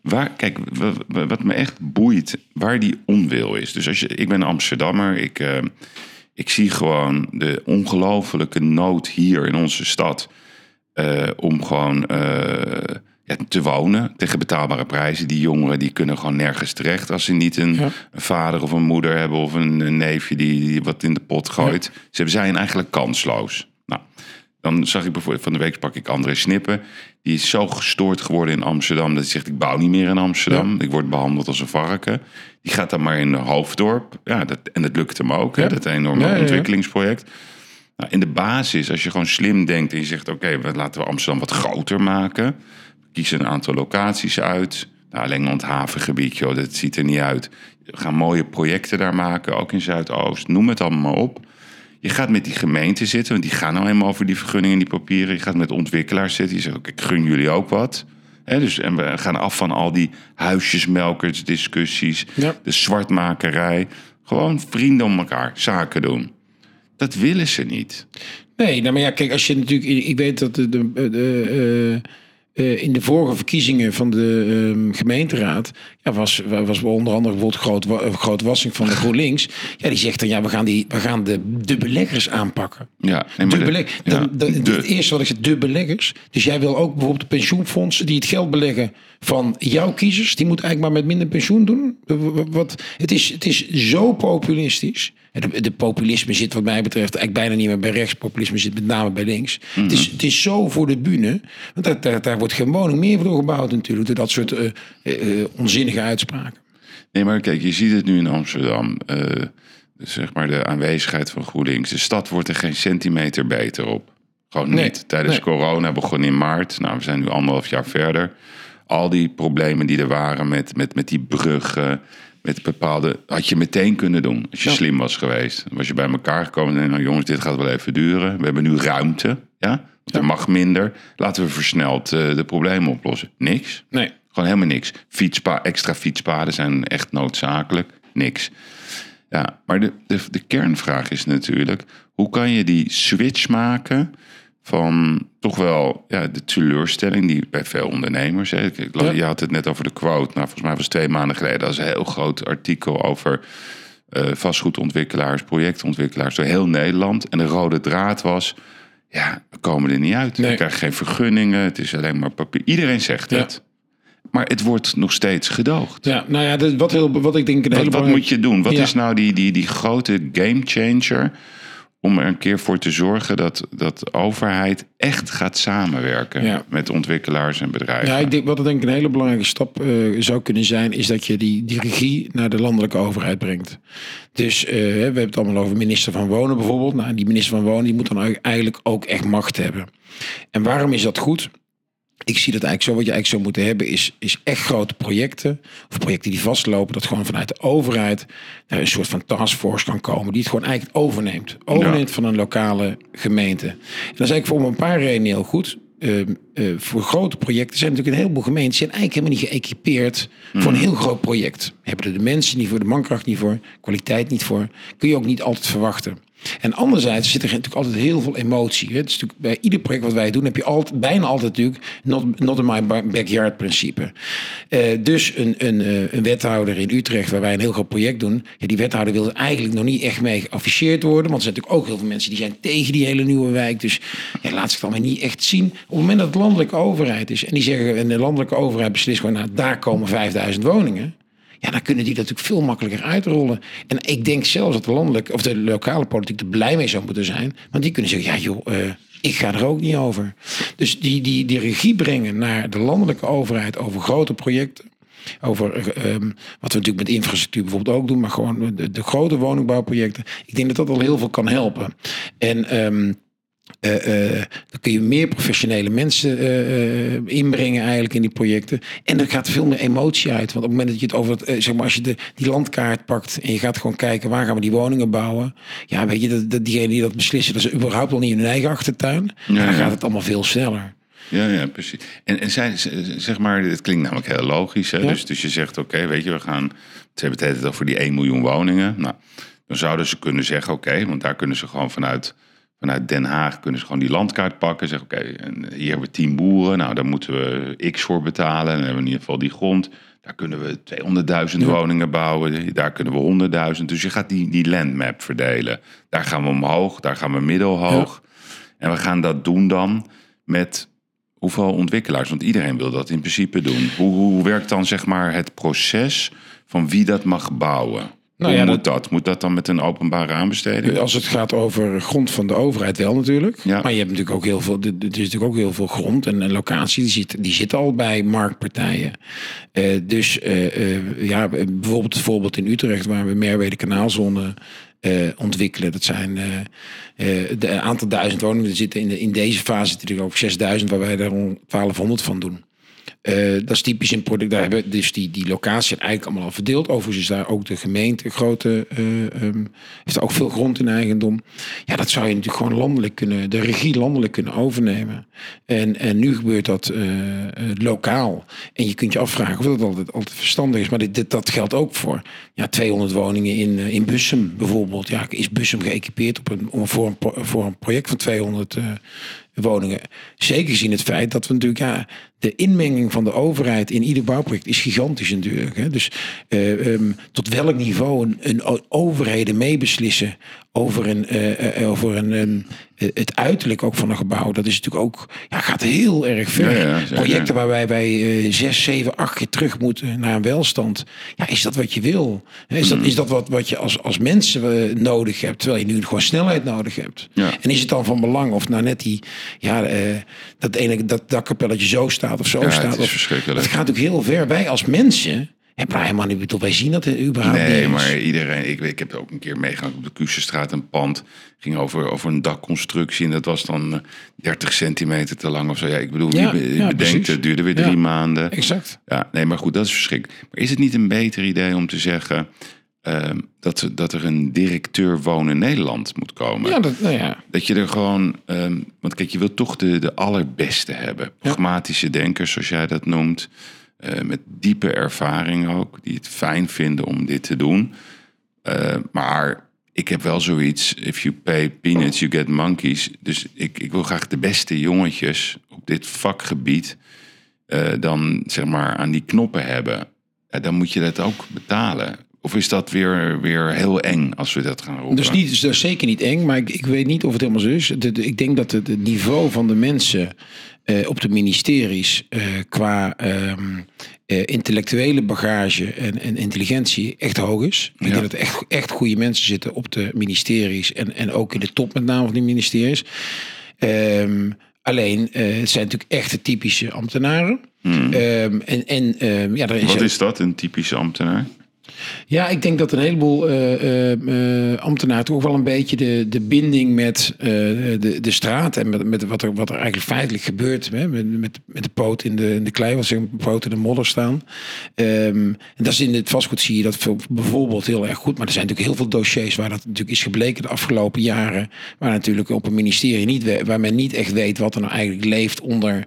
waar, kijk, wat me echt boeit, waar die onwil is. Dus als je, ik ben Amsterdammer, ik, eh, ik zie gewoon de ongelofelijke nood hier in onze stad. eh, om gewoon eh, ja, te wonen tegen betaalbare prijzen. Die jongeren die kunnen gewoon nergens terecht als ze niet een, Ja. een vader of een moeder hebben of een, een neefje die, die wat in de pot gooit. Ze zijn eigenlijk kansloos. Nou, dan zag ik bijvoorbeeld van de week pak ik André Snippen. Die is zo gestoord geworden in Amsterdam dat hij zegt: Ik bouw niet meer in Amsterdam. Ik word behandeld als een varken. Die gaat dan maar in Hoofddorp. Ja, dat, en dat lukt hem ook, hè, dat enorme ontwikkelingsproject. Nou, in de basis, als je gewoon slim denkt en je zegt: Oké, laten we Amsterdam wat groter maken. Kiezen een aantal locaties uit. Nou, Lengeland havengebied, joh, dat ziet er niet uit. We gaan mooie projecten daar maken, ook in Zuidoost. Noem het allemaal maar op. Je gaat met die gemeente zitten, want die gaan nou eenmaal over die vergunningen en die papieren. Je gaat met ontwikkelaars zitten. Zegt, ook, ik gun jullie ook wat. Hè, dus, en we gaan af van al die huisjesmelkersdiscussies, Ja. de zwartmakerij. Gewoon vrienden om elkaar, zaken doen. Dat willen ze niet. Nee, nou maar ja, kijk, als je natuurlijk. Ik weet dat de, de, de, eh, eh, in de vorige verkiezingen van de ehm, gemeenteraad. Ja, was, was onder andere bijvoorbeeld groot, Wa- groot Wassing van de GroenLinks. Ja, die zegt dan ja, we gaan, die, we gaan de, de beleggers aanpakken. Ja, De de- beleg, ja, dan, dan- de- Het eerste wat ik zeg, de beleggers. Dus jij wil ook bijvoorbeeld de pensioenfondsen die het geld beleggen van jouw kiezers. Die moeten eigenlijk maar met minder pensioen doen. Wat, het, is, het is zo populistisch. De, de populisme zit wat mij betreft eigenlijk bijna niet meer bij rechts. Populisme zit met name bij links. het, is, het is zo voor de bühne. Want daar, daar, daar wordt geen woning meer voor gebouwd natuurlijk. Door dat soort eh, onzinnige uitspraken. Nee, maar kijk, je ziet het nu in Amsterdam. eh, dus zeg maar de aanwezigheid van GroenLinks. De stad wordt er geen centimeter beter op. Gewoon Nee, niet. Tijdens nee. corona begon in maart. Nou, we zijn nu anderhalf jaar verder. Al die problemen die er waren met, met, met die bruggen, met bepaalde... Had je meteen kunnen doen als je Ja. slim was geweest. Was je bij elkaar gekomen en nou jongens, dit gaat wel even duren. We hebben nu ruimte, ja? Want Er mag minder. Laten we versneld eh, de problemen oplossen. Niks. Nee. Gewoon helemaal niks. Fietspa extra fietspaden zijn echt noodzakelijk. Niks. Ja, maar de, de, de kernvraag is natuurlijk... hoe kan je die switch maken van toch wel ja, de teleurstelling die bij veel ondernemers... Hè, ik- ik- Ja. Je had het net over de quote. Nou, volgens mij was twee maanden geleden. Dat is een heel groot artikel over eh, vastgoedontwikkelaars, projectontwikkelaars door heel Nederland. En de rode draad was... Ja, we komen er niet uit. Nee. We krijgen geen vergunningen. Het is alleen maar papier. Iedereen zegt Ja. het. Maar het wordt nog steeds gedoogd. Ja, nou ja, wat, heel, wat ik denk een hele Wat, wat belangrijke- moet je doen? Wat Ja. is nou die, die, die grote game changer om er een keer voor te zorgen dat, dat de overheid echt gaat samenwerken Ja. met ontwikkelaars en bedrijven? Ja, ik denk, wat ik denk een hele belangrijke stap eh, zou kunnen zijn, is dat je die, die regie naar de landelijke overheid brengt. Dus eh, we hebben het allemaal over minister van Wonen bijvoorbeeld. Nou, die minister van Wonen die moet dan eigenlijk ook echt macht hebben. En waarom is dat goed? Ik zie dat eigenlijk zo. Wat je eigenlijk zou moeten hebben is, is echt grote projecten. Of projecten die vastlopen. Dat gewoon vanuit de overheid naar een soort van taskforce kan komen. Die het gewoon eigenlijk overneemt. Overneemt van een lokale gemeente. En dat is eigenlijk voor een paar redenen heel goed. Uh, uh, voor grote projecten zijn natuurlijk een heleboel gemeenten zijn eigenlijk helemaal niet geëquipeerd voor een heel groot project. Hebben er de mensen niet voor, de mankracht niet voor, kwaliteit niet voor. Kun je ook niet altijd verwachten. En anderzijds zit er natuurlijk altijd heel veel emotie. Het is natuurlijk, bij ieder project wat wij doen heb je altijd, bijna altijd natuurlijk not, not in my backyard principe. Uh, dus een, een, uh, een wethouder in Utrecht waar wij een heel groot project doen. Ja, die wethouder wil eigenlijk nog niet echt mee geafficheerd worden. Want er zijn natuurlijk ook heel veel mensen die zijn tegen die hele nieuwe wijk. Dus ja, laat zich dan maar niet echt zien. Op het moment dat het landelijke overheid is en die zeggen en de landelijke overheid beslist gewoon nou daar komen 5000 woningen. Ja, dan kunnen die dat natuurlijk veel makkelijker uitrollen. En ik denk zelfs dat de landelijke of de lokale politiek er blij mee zou moeten zijn. Want die kunnen zeggen, ja joh, uh, ik ga er ook niet over. Dus die, die, die regie brengen naar de landelijke overheid over grote projecten. Over um, wat we natuurlijk met infrastructuur bijvoorbeeld ook doen, maar gewoon de, de grote woningbouwprojecten. Ik denk dat dat al heel veel kan helpen. En um, uh, uh, dan kun je meer professionele mensen uh, inbrengen eigenlijk in die projecten. En er gaat veel meer emotie uit. Want op het moment dat je het over het, zeg maar, als je de, die landkaart pakt en je gaat gewoon kijken waar gaan we die woningen bouwen. Ja, weet je, dat, dat diegenen die dat beslissen, dat is überhaupt al niet in hun eigen achtertuin. Ja, dan gaat het allemaal veel sneller. Ja, ja, precies. En, en zijn, zeg maar, het klinkt namelijk heel logisch. Hè? Ja. Dus, dus je zegt, oké, okay, weet je, we gaan, ze hebben het over die 1 miljoen woningen. Nou, dan zouden ze kunnen zeggen, oké, okay, want daar kunnen ze gewoon vanuit Vanuit Den Haag kunnen ze gewoon die landkaart pakken. Zeggen, oké, okay, hier hebben we tien boeren. Nou, daar moeten we x voor betalen. En dan hebben we in ieder geval die grond. Daar kunnen we 200.000 ja. woningen bouwen. Daar kunnen we 100.000. Dus je gaat die, die landmap verdelen. Daar gaan we omhoog, daar gaan we middelhoog. Ja. En we gaan dat doen dan met hoeveel ontwikkelaars? Want iedereen wil dat in principe doen. Hoe, hoe werkt dan zeg maar het proces van wie dat mag bouwen? Nou Hoe ja, moet dat, Moet dat dan met een openbare aanbesteding? Als het gaat over grond van de overheid wel natuurlijk. Ja. Maar je hebt natuurlijk ook heel veel, er is natuurlijk ook heel veel grond en, en locatie die zit, die zit al bij marktpartijen. Uh, dus uh, uh, ja, bijvoorbeeld het voorbeeld in Utrecht waar we Merwede kanaalzone ontwikkelen. Dat zijn de aantal duizend woningen. Er zitten in, de, in deze fase er ook 6000 waar wij er 1200 van doen. Uh, dat is typisch in product. Daar hebben dus die, die locatie eigenlijk allemaal al verdeeld. Overigens is daar ook de gemeente grote. Uh, um, heeft ook veel grond in eigendom. Ja, dat zou je natuurlijk gewoon landelijk kunnen. De regie landelijk kunnen overnemen. En, en nu gebeurt dat uh, lokaal. En je kunt je afvragen of dat altijd, altijd verstandig is. Maar dit, dit, dat geldt ook voor ja, 200 woningen in, in Bussum bijvoorbeeld. Ja, is Bussum geëquipeerd op een, voor, een, voor een project van 200 woningen. Zeker gezien het feit dat we natuurlijk, ja, de inmenging van de overheid in ieder bouwproject is gigantisch natuurlijk. Hè. Dus uh, um, tot welk niveau een, een overheden meebeslissen over, een, uh, uh, over een, um, het uiterlijk ook van een gebouw. Dat is natuurlijk ook, ja, gaat heel erg ver. Ja, ja, Projecten waarbij wij zes, zeven, acht keer terug moeten naar een welstand. Ja, is dat wat je wil? Is dat, is dat wat, wat je als, als mensen nodig hebt, terwijl je nu gewoon snelheid nodig hebt? En is het dan van belang of nou net die, ja, dat ene dat dakkapelletje zo staat of zo ja, staat? Het is verschrikkelijk. Dat gaat natuurlijk heel ver. Wij als mensen en maar helemaal niet wij zien dat überhaupt nee, maar iedereen, ik, ik heb ook een keer meegegaan op de Kusenstraat, een pand ging over, over een dakconstructie en dat was dan 30 centimeter te lang of zo. Ja, ik bedoel, ja, je ja, bedenkt, het duurde weer drie maanden. Exact. Ja, nee, maar goed, dat is verschrikkelijk. Maar is het niet een beter idee om te zeggen uh, dat, dat er een directeur wonen Nederland moet komen? Ja, dat, nou ja. dat je er gewoon, um, want kijk, je wilt toch de, de allerbeste hebben. Pragmatische denkers, zoals jij dat noemt. Uh, met diepe ervaring ook, die het fijn vinden om dit te doen. Uh, maar ik heb wel zoiets, if you pay peanuts, you get monkeys. Dus ik, ik wil graag de beste jongetjes op dit vakgebied uh, dan zeg maar aan die knoppen hebben. Ja, dan moet je dat ook betalen. Of is dat weer, weer heel eng als we dat gaan roepen? Dus niet, dat is zeker niet eng, maar ik, ik weet niet of het helemaal zo is. De, de, ik denk dat het, het niveau van de mensen uh, op de ministeries uh, qua um, uh, intellectuele bagage en, en, intelligentie echt hoog is. Ik ja. denk dat er echt, echt goede mensen zitten op de ministeries en, en ook in de top met name van die ministeries. Um, alleen, het zijn natuurlijk echt de typische ambtenaren. Hmm. Um, en, en, ja, er is Wat is dat, een typische ambtenaar? Ja, ik denk dat een heleboel uh, ambtenaren toch wel een beetje de, de binding met de, de straat en met, met wat, er, wat er eigenlijk feitelijk gebeurt. Hè, met, met, met de poot in de, in de klei, wat een poot in de modder staan. Um, en dat is in het vastgoed zie je dat bijvoorbeeld heel erg goed. Maar er zijn natuurlijk heel veel dossiers waar dat natuurlijk is gebleken de afgelopen jaren. Waar natuurlijk op een ministerie niet, waar men niet echt weet wat er nou eigenlijk leeft onder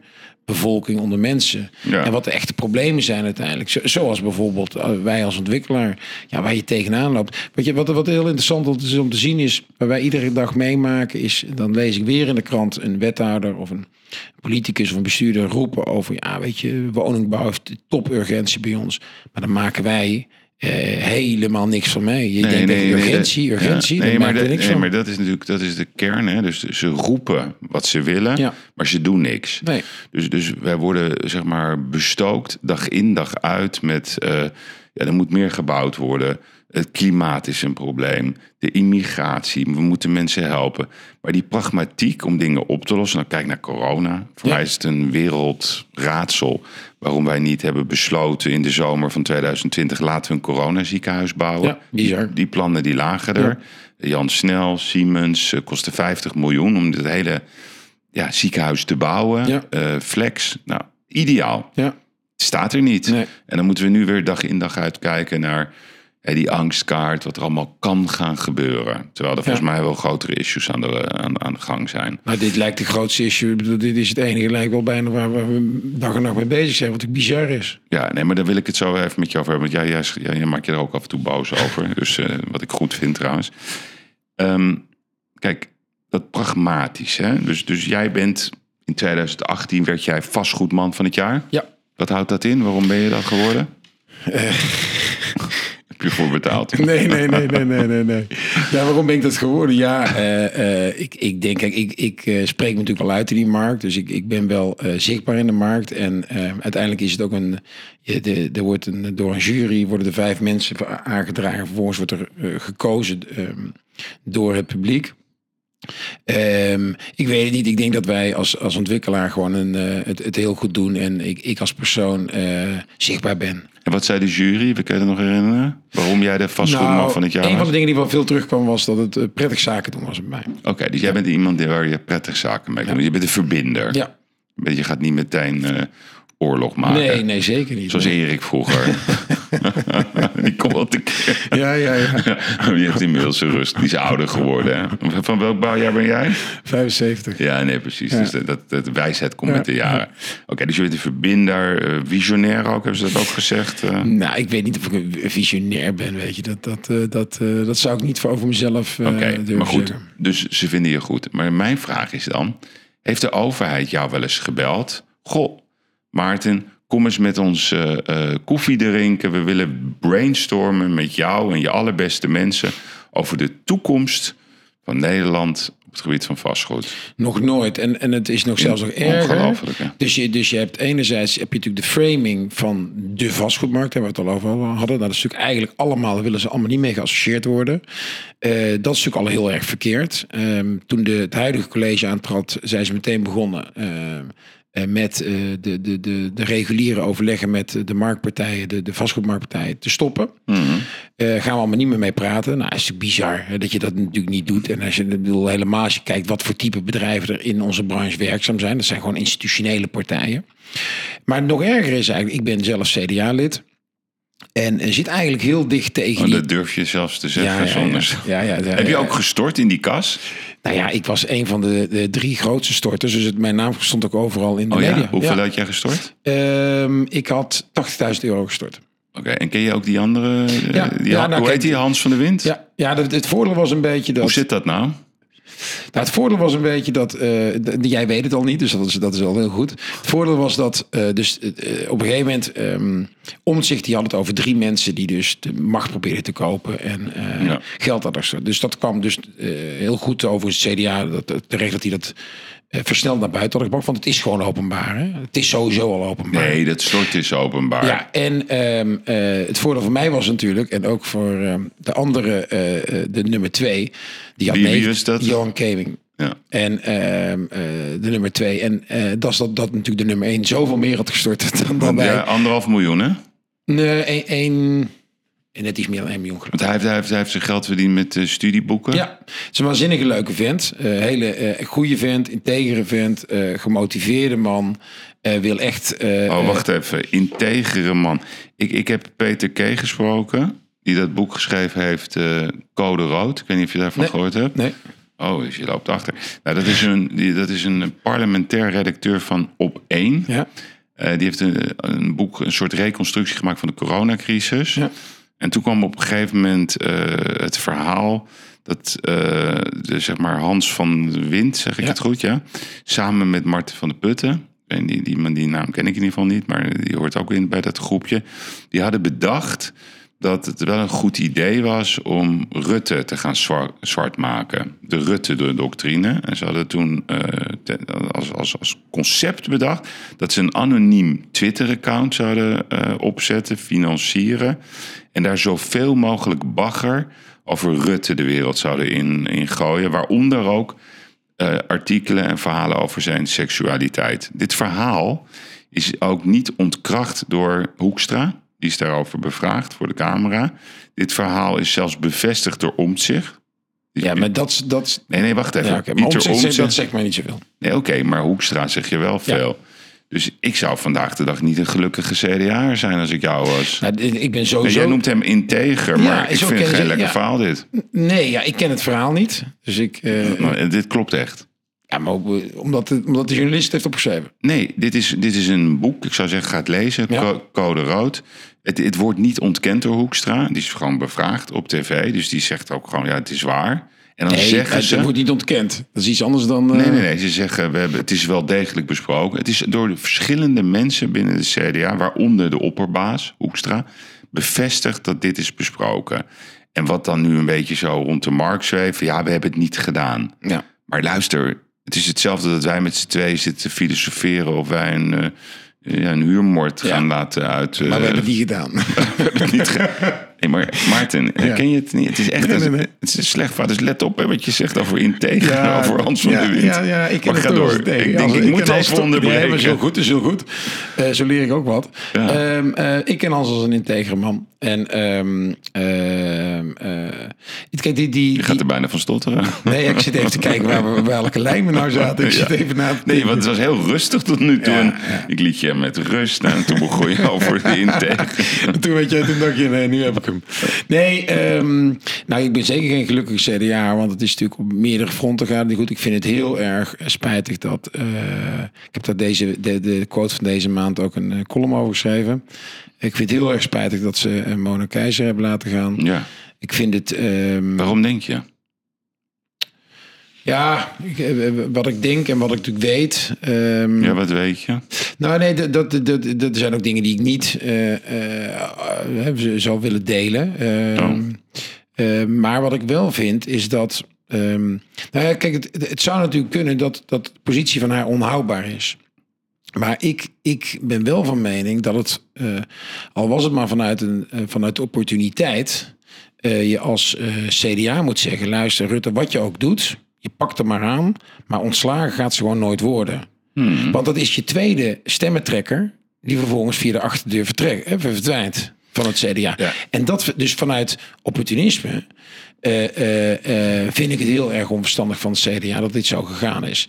bevolking, onder mensen. En wat de echte problemen zijn uiteindelijk. Zoals bijvoorbeeld eh, wij als ontwikkelaar, ja, waar je tegenaan loopt. Wat, je, wat, wat heel interessant is om te zien is, waar wij iedere dag meemaken, is dan lees ik weer in de krant een wethouder of een politicus of een bestuurder roepen over, ja, weet je, woningbouw heeft topurgentie bij ons. Maar dan maken wij uh, helemaal niks van mee. Je nee, denkt nee, urgentie, nee, urgentie. Ja, nee, maar, dat, nee maar dat is natuurlijk dat is de kern. Hè? Dus ze roepen wat ze willen, ja. maar ze doen niks. Dus, dus wij worden zeg maar bestookt dag in dag uit met uh, ja, er moet meer gebouwd worden. Het klimaat is een probleem. De immigratie. We moeten mensen helpen. Maar die pragmatiek om dingen op te lossen. Nou, kijk naar corona. Voor mij is het een wereldraadsel. Waarom wij niet hebben besloten in de zomer van 2020. laten we een coronaziekenhuis bouwen. Ja, die, plannen die lagen er. Jan Snel, Siemens. Uh, kostte 50 miljoen om het hele ja, ziekenhuis te bouwen. Uh, flex. Nou, ideaal. Staat er niet. En dan moeten we nu weer dag in dag uit kijken naar die angstkaart, wat er allemaal kan gaan gebeuren. Terwijl er volgens mij wel grotere issues aan de, aan, aan de gang zijn. Maar dit lijkt de grootste issue. Dit is het enige, lijkt wel bijna waar we dag en nacht mee bezig zijn. Wat ik bizar is. Ja, nee, maar daar wil ik het zo even met je over hebben. Want jij, jij, jij maakt je er ook af en toe boos over. Dus uh, wat ik goed vind trouwens. Um, kijk, dat pragmatisch. Hè? Dus, dus jij bent in 2018 werd jij vastgoedman van het jaar. Ja. Wat houdt dat in? Waarom ben je dat geworden? Uh, je voor betaald. Nee, nee, nee, nee, nee, nee, nee. Ja, waarom ben ik dat geworden? Ja, uh, uh, ik, ik denk, ik, ik uh, spreek me natuurlijk wel uit in die markt. Dus ik, ik ben wel zichtbaar in de markt. En uiteindelijk is het ook een. De, er wordt een, door een jury worden er vijf mensen aangedragen. Vervolgens wordt er gekozen um, door het publiek. Um, ik weet het niet. Ik denk dat wij als, als ontwikkelaar gewoon een, uh, het, het heel goed doen. En ik, ik als persoon uh, zichtbaar ben. En wat zei de jury? We kunnen nog herinneren? Waarom jij de vastgoedman nou, van het jaar Een van de dingen die wel veel terugkwam was dat het uh, prettig zaken doen was bij mij. Oké, okay, dus jij bent iemand die waar je prettig zaken mee doet. Je bent een verbinder. Ja. Je gaat niet meteen oorlog maken. Nee, nee, zeker niet. Zoals Erik vroeger. die komt wel te Ja, ja, ja. Die heeft inmiddels zijn rust. Die is ouder geworden. Hè? Van welk bouwjaar ben jij? 75. Ja, nee, precies. Dus dat, dat, wijsheid komt met de jaren. Oké, dus je bent een verbinder, uh, visionair ook, hebben ze dat ook gezegd? Uh? Nou, ik weet niet of ik een visionair ben, weet je. Dat, dat, uh, dat, dat zou ik niet voor over mezelf Oké, okay, maar goed. Dus ze vinden je goed. Maar mijn vraag is dan, heeft de overheid jou wel eens gebeld? Goh, Maarten, kom eens met ons uh, uh, koffie drinken. We willen brainstormen met jou en je allerbeste mensen over de toekomst van Nederland op het gebied van vastgoed. Nog nooit. En, en het is nog zelfs nog erger. Dus je, dus je hebt enerzijds heb je natuurlijk de framing van de vastgoedmarkt, waar we het al over hadden. Dat is natuurlijk eigenlijk allemaal, willen ze allemaal niet mee geassocieerd worden. Uh, dat is natuurlijk al heel erg verkeerd. Um, toen de, het huidige college aantrad, zijn ze meteen begonnen. Uh, met uh, de, de, de, de reguliere overleggen met de marktpartijen, de, de vastgoedmarktpartijen, te stoppen. Mm -hmm. uh, gaan we allemaal niet meer mee praten. Nou, is het bizar hè, dat je dat natuurlijk niet doet. En als je bedoel, helemaal als je kijkt wat voor type bedrijven er in onze branche werkzaam zijn, dat zijn gewoon institutionele partijen. Maar nog erger is eigenlijk, ik ben zelf CDA-lid. En zit eigenlijk heel dicht tegen. Oh, dat durf je zelfs te zeggen. Ja, ja, ja, ja, Heb je ook gestort in die kas? Nou ja, ik was een van de, de drie grootste storters. Dus het, mijn naam stond ook overal in de oh, media. Ja? Hoeveel had jij gestort? Um, ik had 80.000 euro gestort. Oké, en ken je ook die andere? Ja, die, ja, nou, hoe heet die? Hans van de Wind? Ja, ja het, het voordeel was een beetje dat... Hoe zit dat nou? Nou, het voordeel was een beetje dat, uh, jij weet het al niet, dus dat is, dat is al heel goed. Het voordeel was dat, uh, dus uh, op een gegeven moment, um, Omtzigt die had het over drie mensen die dus de macht probeerden te kopen en ja. geld hadden. Dus dat kwam dus heel goed over het CDA, dat, terecht dat hij dat versneld naar buiten gebracht. Want het is gewoon openbaar. Hè? Het is sowieso al openbaar. Nee, dat soort is openbaar. Ja, en um, uh, het voordeel voor mij was natuurlijk, en ook voor um, de andere, uh, de nummer twee, die had wie, mee, wie dat? Johan Keving. Ja. En uh, de nummer twee. En dat is dat, dat natuurlijk de nummer één zoveel meer had gestort dan, dan wij. Ja, anderhalf miljoen, hè? Nee, één, En net iets meer dan 1 miljoen geloof hij heeft, hij heeft, hij heeft zijn geld verdiend met eh, studieboeken. Ja, het is een waanzinnige leuke vent. Eh, hele eh, goede vent, integere vent, gemotiveerde man. Wil echt... Oh, wacht even. Integere man. Ik, ik heb Peter K. gesproken. Die dat boek geschreven heeft, Code Rood. Ik weet niet of je daarvan Nee. gehoord hebt. Nee, Oh, dus je loopt achter. Nou, dat, is een, die, dat is een parlementair redacteur van Op 1. ja. Die heeft een, een boek, een soort reconstructie gemaakt van de coronacrisis. Ja. En toen kwam op een gegeven moment eh, het verhaal dat eh, de, zeg maar Hans van de Wind, zeg ik Ja. het goed, ja, samen met Marten van de Putten. En die, die, die naam ken ik in ieder geval niet, maar die hoort ook in bij dat groepje. Die hadden bedacht dat het wel een goed idee was om Rutte te gaan zwart, maken. De Rutte-doctrine. En ze hadden toen eh, als, als, als concept bedacht dat ze een anoniem Twitter-account zouden eh, opzetten, financieren. En daar zoveel mogelijk bagger over Rutte de wereld zouden in, in gooien. Waaronder ook eh, artikelen en verhalen over zijn seksualiteit. Dit verhaal is ook niet ontkracht door Hoekstra. Die is daarover bevraagd voor de camera. Dit verhaal is zelfs bevestigd door Omtzigt. ja, maar dat... is- dat Nee, nee, wacht even. ja, oké, maar dat zegt mij niet zoveel. Nee, oké, maar Hoekstra zeg je wel veel. Dus ik zou vandaag de dag niet een gelukkige CDA'er zijn als ik jou was. Nou, ik ben En sowieso... jij noemt hem integer, Ja, maar ik zo vind het geen lekker ja. verhaal dit. Nee, ja, ik ken het verhaal niet. Dus ik... eh, Maar dit klopt echt. Ja, maar ook, eh, omdat, de, omdat de journalist het heeft opgeschreven. Nee, dit is, dit is een boek. Ik zou zeggen, ga het lezen. Ja. Code Rood. Het, het wordt niet ontkend door Hoekstra. Die is gewoon bevraagd op tv. Dus die zegt ook gewoon, ja, het is waar. En dan Nee, zeggen het, ze... het wordt niet ontkend. Dat is iets anders dan... eh, Nee, nee, nee. Ze zeggen, we hebben, het is wel degelijk besproken. Het is door de verschillende mensen binnen de CDA, waaronder de opperbaas, Hoekstra, bevestigd dat dit is besproken. En wat dan nu een beetje zo rond de markt zweeft, ja, we hebben het niet gedaan. Ja. Maar luister, het is hetzelfde dat wij met z'n twee zitten te filosoferen of wij een, eh, ja, een huurmoord gaan laten uit. Maar we eh, hebben het niet gedaan. niet ge- Nee, maar Maarten, Ja. ken je het niet? Het is echt Nee, nee, een- nee. Het is een slecht verhaal. Dus let op hè, wat je zegt over integer, over Hans van ja, der Wind. Ja, ja, ik ken Maar het ga door. Ik denk, als- ik moet Hans onderbreken. Maar zo goed is heel goed. Eh, zo leer ik ook wat. Ja. Ehm, eh, ik ken Hans als een integere man. En eh, kijk, die, die, Je gaat die- er bijna van stotteren. Nee, ik zit even te kijken waar we, welke lijn we nou zaten. Ik zit even na te Nee, want het was heel rustig tot nu toe. Ja, En ja. Ik liet je met rust en toen begon je over de integer. toen, weet je, toen dacht je, nee, nu heb ik hem. Nee, ehm, nou, ik ben zeker geen gelukkige CDA, want het is natuurlijk op meerdere fronten gaat. Goed, ik vind het heel erg spijtig dat. eh, ik heb daar deze, de, de quote van deze maand ook een eh, column over geschreven. Ik vind het heel erg spijtig dat ze eh, Mona Keizer hebben laten gaan. Ja, Ik vind het. ehm, waarom denk je? ja, ik, eh, wat ik denk en wat ik natuurlijk weet. ehm, Ja, wat weet je? Nou, nee, dat, dat, dat, dat zijn ook dingen die ik niet eh, eh, eh, zou willen delen. Ehm, Oh. eh, maar wat ik wel vind, is dat. nou ja, kijk, het, het zou natuurlijk kunnen dat, dat de positie van haar onhoudbaar is. Maar ik, ik ben wel van mening dat het, eh, al was het maar vanuit, een, eh, vanuit de opportuniteit, eh, je als CDA moet zeggen: luister, Rutte, wat je ook doet, je pakt er maar aan, maar ontslagen gaat ze gewoon nooit worden. Hmm. Want dat is je tweede stemmentrekker, die vervolgens via de achterdeur vertrekt, hè, verdwijnt van het CDA. Ja. En dat dus vanuit opportunisme vind ik het heel erg onverstandig van het CDA dat dit zo gegaan is.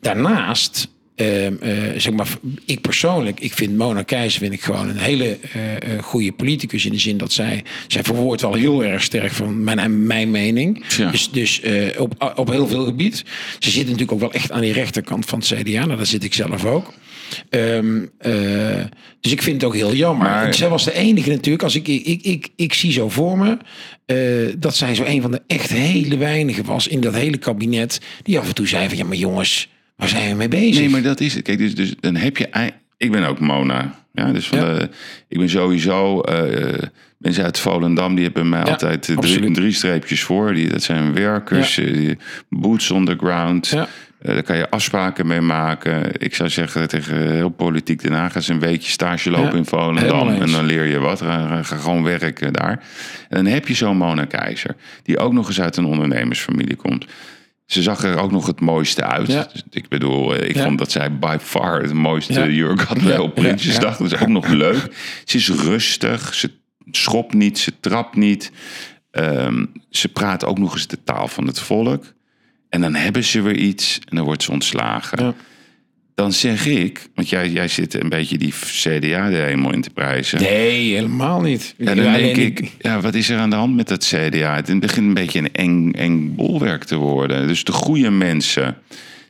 Daarnaast, ehm, eh, zeg maar, ik persoonlijk, ik vind Mona Keijzer vind ik gewoon een hele eh, goede politicus in de zin dat zij, zij verwoordt wel heel erg sterk van mijn, mijn mening. Ja. Dus, dus op, op heel veel gebied. Ze zit natuurlijk ook wel echt aan die rechterkant van het CDA. Nou, daar zit ik zelf ook. Ehm, eh, dus ik vind het ook heel jammer. Maar- zij was de enige natuurlijk. Als ik, ik, ik, ik, ik zie zo voor me dat zij zo een van de echt hele weinigen was in dat hele kabinet. Die af en toe zei van ja, maar jongens, waar zijn we mee bezig? Nee, maar dat is het. Kijk, dus, dus dan heb je... Ik ben ook Mona. Ja, dus van Ja. ik ben sowieso... eh, mensen uit Volendam, die hebben mij Ja, altijd drie, drie streepjes voor. Die, dat zijn werkers, Ja. eh, boots on the ground. Eh, daar kan je afspraken mee maken. Ik zou zeggen tegen heel politiek Den Haag... eens een weekje stage lopen in Volendam. En dan leer je wat. Ga, ga gewoon werken daar. En dan heb je zo'n Mona Keizer... die ook nog eens uit een ondernemersfamilie komt... Ze zag er ook nog het mooiste uit. Ja. Dus ik bedoel, eh, ik Ja. vond dat zij by far het mooiste Ja. jurk had Ja, op Prinsjesdag. ja, Dat is ook nog leuk. Ze is rustig. Ze schopt niet, ze trapt niet. Ehm, ze praat ook nog eens de taal van het volk. En dan hebben ze weer iets en dan wordt ze ontslagen. Dan zeg ik, want jij, jij zit een beetje die CDA er helemaal in te prijzen. Nee, helemaal niet. Ja, dan denk ik, ja, wat is er aan de hand met dat CDA? Het begint een beetje een eng, eng bolwerk te worden. Dus de goede mensen,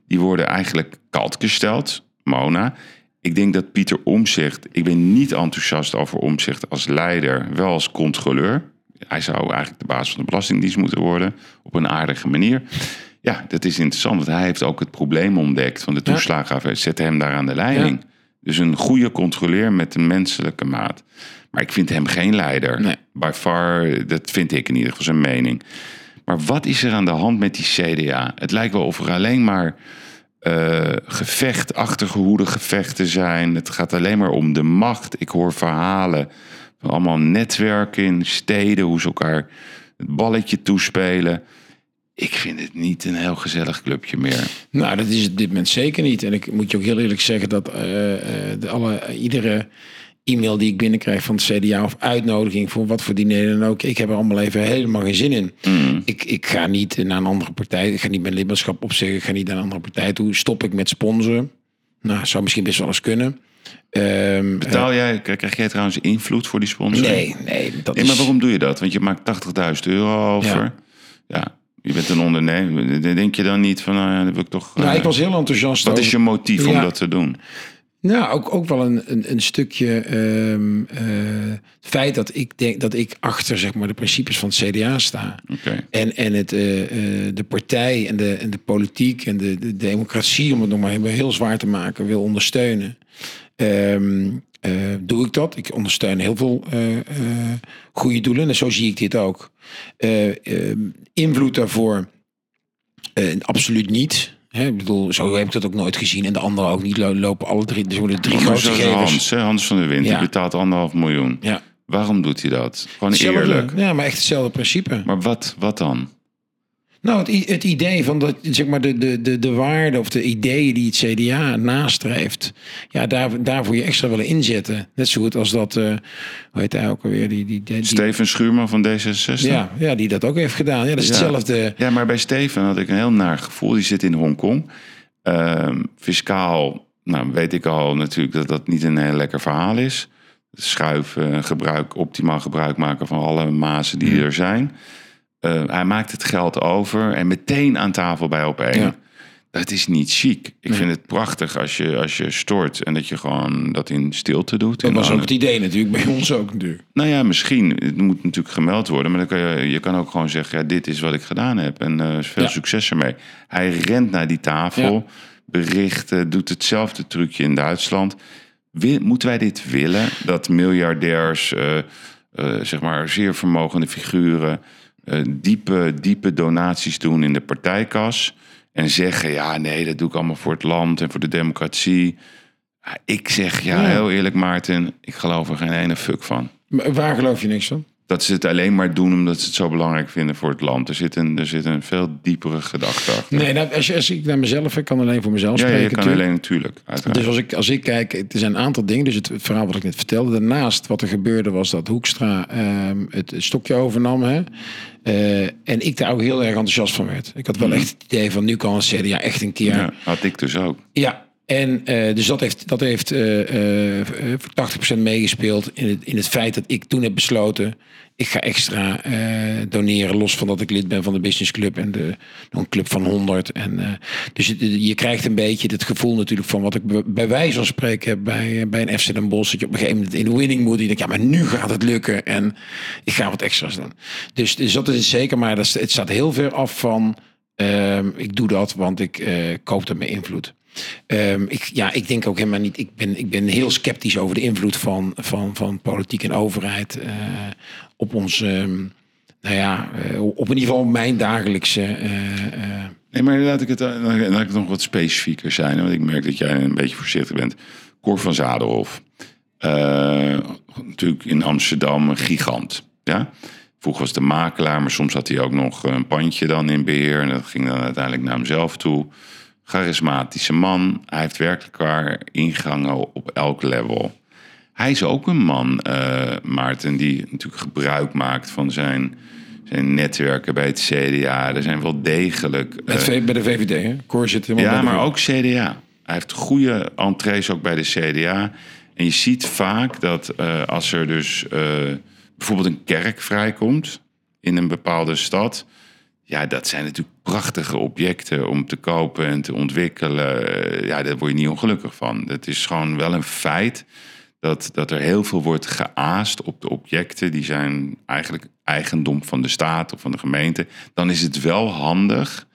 die worden eigenlijk kalt gesteld. Mona. Ik denk dat Pieter Omzicht, ik ben niet enthousiast over Omzicht als leider, wel als controleur. Hij zou eigenlijk de baas van de Belastingdienst moeten worden, op een aardige manier. Ja, dat is interessant, want hij heeft ook het probleem ontdekt van de toeslagenaffaire. Zette hem daar aan de leiding. Dus een goede controleur met een menselijke maat. Maar ik vind hem geen leider. Nee. By far, dat vind ik in ieder geval zijn mening. Maar wat is er aan de hand met die CDA? Het lijkt wel of er alleen maar eh gevecht, achtergehoede gevechten zijn. Het gaat alleen maar om de macht. Ik hoor verhalen van allemaal netwerken in steden, hoe ze elkaar het balletje toespelen. Ik vind het niet een heel gezellig clubje meer. Nou, dat is het op dit moment zeker niet. En ik moet je ook heel eerlijk zeggen dat eh, eh, de alle, iedere e-mail die ik binnenkrijg van het CDA of uitnodiging voor wat voor diner dan ook, ik heb er allemaal even helemaal geen zin in. Ik, ik ga niet naar een andere partij, ik ga niet mijn lidmaatschap opzeggen, ik ga niet naar een andere partij toe. Stop ik met sponsoren? Nou, zou misschien best wel eens kunnen. Ehm, Betaal jij, krijg jij trouwens invloed voor die sponsor? nee, nee, dat Nee, is... maar waarom doe je dat? Want je maakt 80.000 euro over. Ja. Ja. Je bent een ondernemer. Denk je dan niet van, nou ja, dat wil ik toch... Nou, eh, ik was heel enthousiast. wat over- is je motief om dat te doen? Nou, ook, ook wel een, een, een stukje ehm, eh, het feit dat ik denk dat ik achter zeg maar, de principes van het CDA sta. Oké. En, en het, eh, eh, de partij en de, en de politiek en de, de democratie, om het nog maar heel zwaar te maken, wil ondersteunen. Ehm, eh, doe ik dat? Ik ondersteun heel veel eh, goede doelen. En zo zie ik dit ook. Eh, ehm, invloed daarvoor absoluut niet. Hè, ik bedoel, zo heb ik dat ook nooit gezien. En de anderen ook niet. Lo- Lopen alle drie. Er worden drie zoals gevers. Hans, Hans van der Wind, die betaalt anderhalf miljoen. Ja. Waarom doet hij dat? Gewoon Hetzelfde. eerlijk. Ja, maar echt hetzelfde principe. Maar wat, wat dan? Nou, het, het idee van dat, zeg maar, de, de, de, de waarden of de ideeën die het CDA nastreeft, ja, daar, daarvoor je extra willen inzetten. Net zo goed als dat, eh hoe heet hij ook alweer, die, die, die, Steven Schuurman van D66? ja, ja, die dat ook heeft gedaan. Ja, dat is Ja. hetzelfde. Ja, maar bij Steven had ik een heel naar gevoel. Die zit in Hongkong. Ehm fiscaal, nou weet ik al natuurlijk dat dat niet een heel lekker verhaal is. Schuiven, gebruik, optimaal gebruik maken van alle mazen die er zijn. Eh, hij maakt het geld over en meteen aan tafel bij op één. Ja. Dat is niet chic. Ik vind het prachtig als je, als je stort en dat je gewoon dat in stilte doet. Dat was ook het idee natuurlijk, bij ons ook natuurlijk. nou ja, misschien. Het moet natuurlijk gemeld worden. Maar dan kan je, je kan ook gewoon zeggen: ja, dit is wat ik gedaan heb. En eh, veel Ja. succes ermee. Hij rent naar die tafel, Ja. bericht, doet hetzelfde trucje in Duitsland. Moeten wij dit willen? Dat miljardairs, eh, zeg maar zeer vermogende figuren, diepe, diepe donaties doen in de partijkas. En zeggen: ja, nee, dat doe ik allemaal voor het land en voor de democratie. Ja, Ik zeg, ja, heel eerlijk, Maarten, ik geloof er geen ene fuck van Maar waar geloof je niks van? Dat ze het alleen maar doen omdat ze het zo belangrijk vinden voor het land. Er zit een, er zit een veel diepere gedachte achter. Nee, nou, als, je, als ik naar mezelf, ik kan alleen voor mezelf ja, ja, spreken. je kan natuurlijk. alleen natuurlijk. Uiteraard. Dus als ik, als ik kijk, er zijn een aantal dingen. Dus het, het verhaal wat ik net vertelde. Daarnaast wat er gebeurde was dat Hoekstra ehm, het stokje overnam. Hè? Eh, en ik daar ook heel erg enthousiast van werd. Ik had wel echt het idee van nu kan het CDA echt een keer... Mhm. ja, had ik dus ook. Ja, en eh, dus dat heeft, dat heeft eh, voor 80% meegespeeld in het, in het feit dat ik toen heb besloten. Ik ga extra eh, doneren, los van dat ik lid ben van de Business Club en de, een club van 100. En, eh, dus je, je krijgt een beetje het gevoel natuurlijk van wat ik bij- wijze van spreken heb bij, bij een FC Den Bosch. Dat je op een gegeven moment in de winning mood, die denkt, ja maar nu gaat het lukken en ik ga wat extra's doen. Dus, dus dat is het zeker, maar dat, het staat heel ver af van ik doe dat, want ik koop dat met invloed. Ehm, ik, ja, ik denk ook helemaal niet. Ik ben, ik ben heel sceptisch over de invloed van, van, van politiek en overheid eh, op ons. ehm, nou ja, eh, op in ieder geval mijn dagelijkse. eh, Nee, maar laat ik het, laat ik het nog wat specifieker zijn. Want ik merk dat jij een beetje voorzichtig bent. Cor van Zadelhof. Natuurlijk in Amsterdam een gigant. Ja? Vroeger was de makelaar, maar soms had hij ook nog een pandje dan in beheer. En dat ging dan uiteindelijk naar hemzelf toe. Charismatische man. Hij heeft werkelijk waar ingangen op elk level. hij is ook een man, eh, Maarten, die natuurlijk gebruik maakt van zijn, zijn netwerken bij het CDA. Er zijn wel degelijk. V- bij de VVD, hè? Cor zit helemaal Ja, maar ook CDA. Hij heeft goede entrees ook bij de CDA. En je ziet vaak dat eh, als er dus bijvoorbeeld een kerk vrijkomt in een bepaalde stad. Ja, dat zijn natuurlijk prachtige objecten om te kopen en te ontwikkelen. Ja, daar word je niet ongelukkig van. Het is gewoon wel een feit dat, dat er heel veel wordt geaast op de objecten. Die zijn eigenlijk eigendom van de staat of van de gemeente. Dan is het wel handig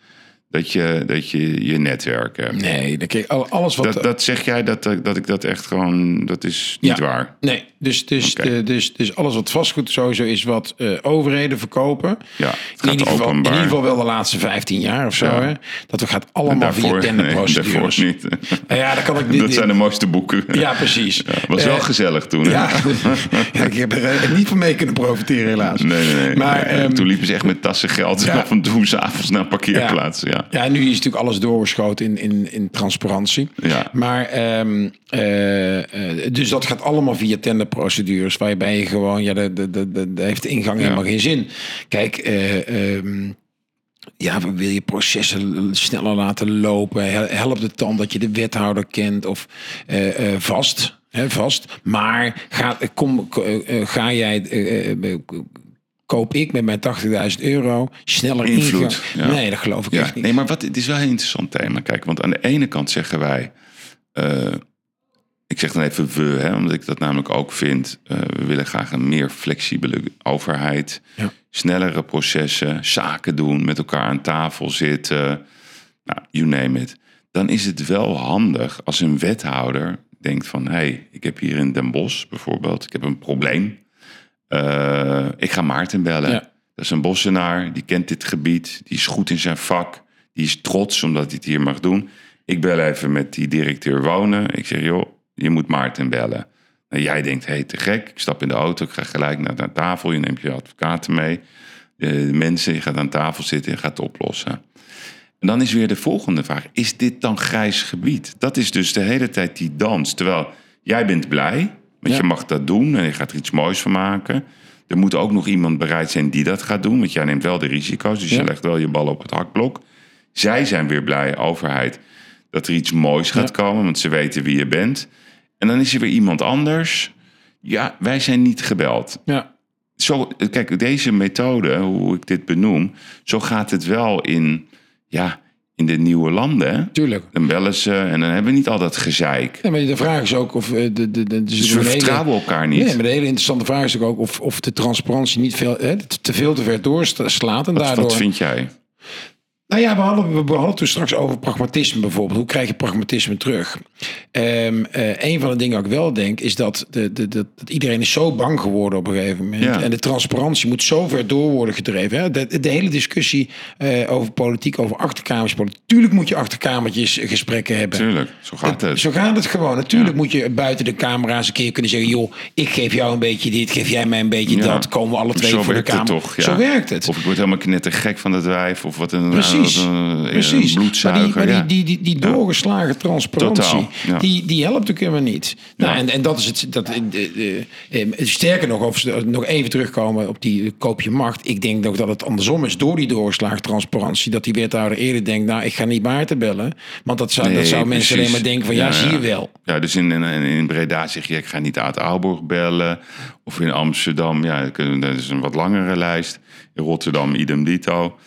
dat je dat je, je netwerk hebt. Nee, dan kijk, al- alles wat... Dat, dat zeg jij dat, dat dat ik dat echt gewoon. Dat is niet Ja. waar. Nee, dus, dus, de- dus, dus alles wat vastgoed sowieso is wat eh, overheden verkopen. Ja, In ieder, geval, in ieder geval wel de laatste 15 jaar of zo. Ja. Hè? Dat we gaat allemaal daarvoor, via nee, tenderprocedures. daarvoor niet. Nou ja, dan kan ik dit, Dat zijn de mooiste boeken. Ja, precies. Was wel Eh, gezellig toen. hè? Ja, ja, ik heb er eh, niet van mee kunnen profiteren helaas. Nee, nee, nee. Maar, Nee, ehm, toen liepen ze echt met tassen geld af en toe s'avonds naar een parkeerplaats. Ja. Ja, nu is natuurlijk alles doorgeschoten in, in, in transparantie. Ja. Maar, ehm, eh, eh, dus dat gaat allemaal via tenderprocedures, waarbij je gewoon, ja, de, de, de, de, heeft de ingang helemaal geen zin. Kijk, eh, ehm, ja, wil je processen sneller laten lopen? Hel- Helpt het dan dat je de wethouder kent of vast? Hè, vast. Maar ga, kom, ga jij, koop ik met mijn 80.000 euro sneller Invloed, ja. Nee, dat geloof ik Ja, echt niet. nee, maar wat, het is wel een interessant thema. Kijk, want aan de ene kant zeggen wij. eh, ik zeg dan even we, hè, omdat ik dat namelijk ook vind. eh, we willen graag een meer flexibele overheid. Ja. Snellere processen, zaken doen, met elkaar aan tafel zitten. Nou, you name it. Dan is het wel handig als een wethouder denkt van... hé, hey, ik heb hier in Den Bosch bijvoorbeeld, ik heb een probleem. Eh, ik ga Maarten bellen. Ja. Dat is een bossenaar, die kent dit gebied, die is goed in zijn vak, die is trots omdat hij het hier mag doen. Ik bel even met die directeur wonen. Ik zeg, joh, je moet Maarten bellen. Nou, jij denkt, hé, hey, te gek. Ik stap in de auto, ik ga gelijk naar de tafel. Je neemt je advocaten mee. De, de mensen, je gaat aan tafel zitten en gaat het oplossen. En dan is weer de volgende vraag. Is dit dan grijs gebied? Dat is dus de hele tijd die dans. Terwijl jij bent blij, want Ja. je mag dat doen en je gaat er iets moois van maken. Er moet ook nog iemand bereid zijn die dat gaat doen, want jij neemt wel de risico's. Dus Ja. je legt wel je bal op het hakblok. Zij zijn weer blij, overheid, dat er iets moois gaat komen, want ze weten wie je bent. En dan is er weer iemand anders. Ja, wij zijn niet gebeld Ja, zo, kijk, deze methode, hoe ik dit benoem, zo gaat het wel in, ja, in de nieuwe landen. hè. tuurlijk. Dan bellen ze en dan hebben we niet al dat gezeik. Ja, maar de vraag is ook of... eh, de, de, de, Dus we vertrouwen elkaar niet. Nee, maar de hele interessante vraag is ook of, of de transparantie niet veel, hè, te veel te ver doorslaat. En wat, daardoor... wat vind jij? Nou ja, we hadden, we hadden toen straks over pragmatisme bijvoorbeeld. Hoe krijg je pragmatisme terug? Eh, een van de dingen wat ik wel denk, is dat, de, de, de, dat iedereen is zo bang geworden op een gegeven moment. Ja. En de transparantie moet zo ver door worden gedreven. Hè? De, de hele discussie eh, over politiek, over achterkamerspolitiek. Tuurlijk moet je achterkamertjes gesprekken hebben. Tuurlijk, zo gaat het. Zo gaat het gewoon. Natuurlijk Ja. moet je buiten de camera's een keer kunnen zeggen... joh, ik geef jou een beetje dit, geef jij mij een beetje Ja. dat. Komen we alle twee Zo voor de camera. toch. Zo werkt het. Of ik word helemaal knettergek van dat wijf. Of wat een, Precies, precies. bloedzuiger. maar die, maar die, die, die, die doorgeslagen transparantie, Totaal, die, die helpt ook helemaal niet. Nou, en, en dat is het. Dat, eh, sterker nog, of ze nog even terugkomen op die eh, koop je macht. Ik denk nog dat het andersom is. Door die doorgeslagen transparantie. Dat die wethouder eerder denkt, nou, ik ga niet Maarten bellen. Want dat zou, dat zou mensen alleen maar denken van, ja, zie je wel. Ja, dus in, in, in Breda zeg je, ik ga niet uit Aalborg bellen. Of in Amsterdam, ja, dat is een wat langere lijst. In Rotterdam, idem dito.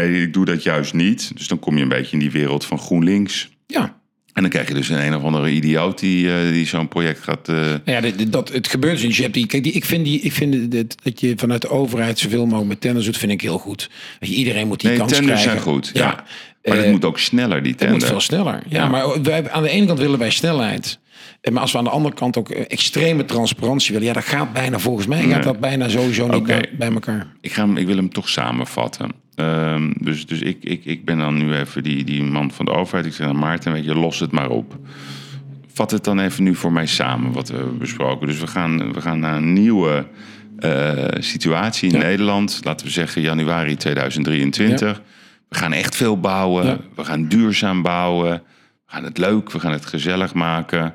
Nee, ik doe dat juist niet. Dus dan kom je een beetje in die wereld van GroenLinks. Ja. En dan krijg je dus een een of andere idioot die, eh, die zo'n project gaat... eh, Nou ja, dit- dat, het gebeurt dus. Je hebt die, kijk, die, ik vind, die, ik vind dit, dat je vanuit de overheid zoveel mogelijk met tenders doet, vind ik heel goed. Weet je, iedereen moet die nee, kans tenders krijgen. zijn goed. Ja. Maar Eh, het moet ook sneller, die Het tender. moet veel sneller. Ja, Ja. maar wij, aan de ene kant willen wij snelheid. Eh, Maar als we aan de andere kant ook eh, extreme transparantie willen, ja, dat gaat bijna volgens mij gaat dat bijna sowieso niet bij, bij elkaar. Ik, ga hem, ik wil hem toch samenvatten. Ehm, dus dus ik, ik, ik ben dan nu even die, die man van de overheid. Ik zeg aan Maarten, weet je, los het maar op. Vat het dan even nu voor mij samen, wat we hebben besproken. Dus we gaan, we gaan naar een nieuwe eh, situatie in Ja. Nederland. Laten we zeggen januari 2023. We gaan echt veel bouwen. Ja. We gaan duurzaam bouwen. We gaan het leuk, we gaan het gezellig maken.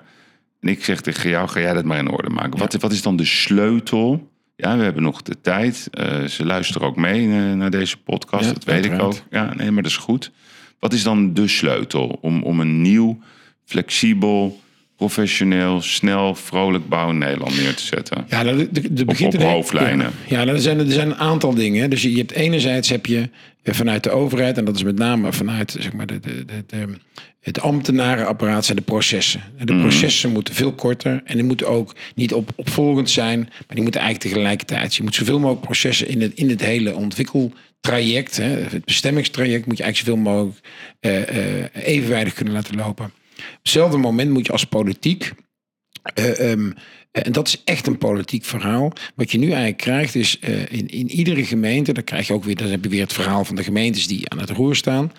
En ik zeg tegen jou, ga jij dat maar in orde maken. Wat, wat is dan de sleutel? Ja, we hebben nog de tijd. Eh, ze luisteren ook mee eh, naar deze podcast, Ja, dat weet ik ook. Ja, nee, maar dat is goed. Wat is dan de sleutel om, om een nieuw, flexibel, professioneel, snel, vrolijk bouwen Nederland neer te zetten? Ja, de, de, de begint op hoofdlijnen. Ja, ja nou, er, zijn, er zijn een aantal dingen. Dus je, je hebt enerzijds heb je eh, vanuit de overheid, en dat is met name vanuit zeg maar, de, de, de, de- het ambtenarenapparaat, zijn de processen. En De processen moeten veel korter en die moeten ook niet op, opvolgend zijn, maar die moeten eigenlijk tegelijkertijd. Je moet zoveel mogelijk processen in het, in het hele ontwikkeltraject, hè, het bestemmingstraject, moet je eigenlijk zoveel mogelijk eh, eh, evenwijdig kunnen laten lopen. Op hetzelfde moment moet je als politiek eh, en dat is echt een politiek verhaal. Wat je nu eigenlijk krijgt is eh, in, in iedere gemeente, dan krijg je ook weer, dan heb je weer het verhaal van de gemeentes die aan het roer staan,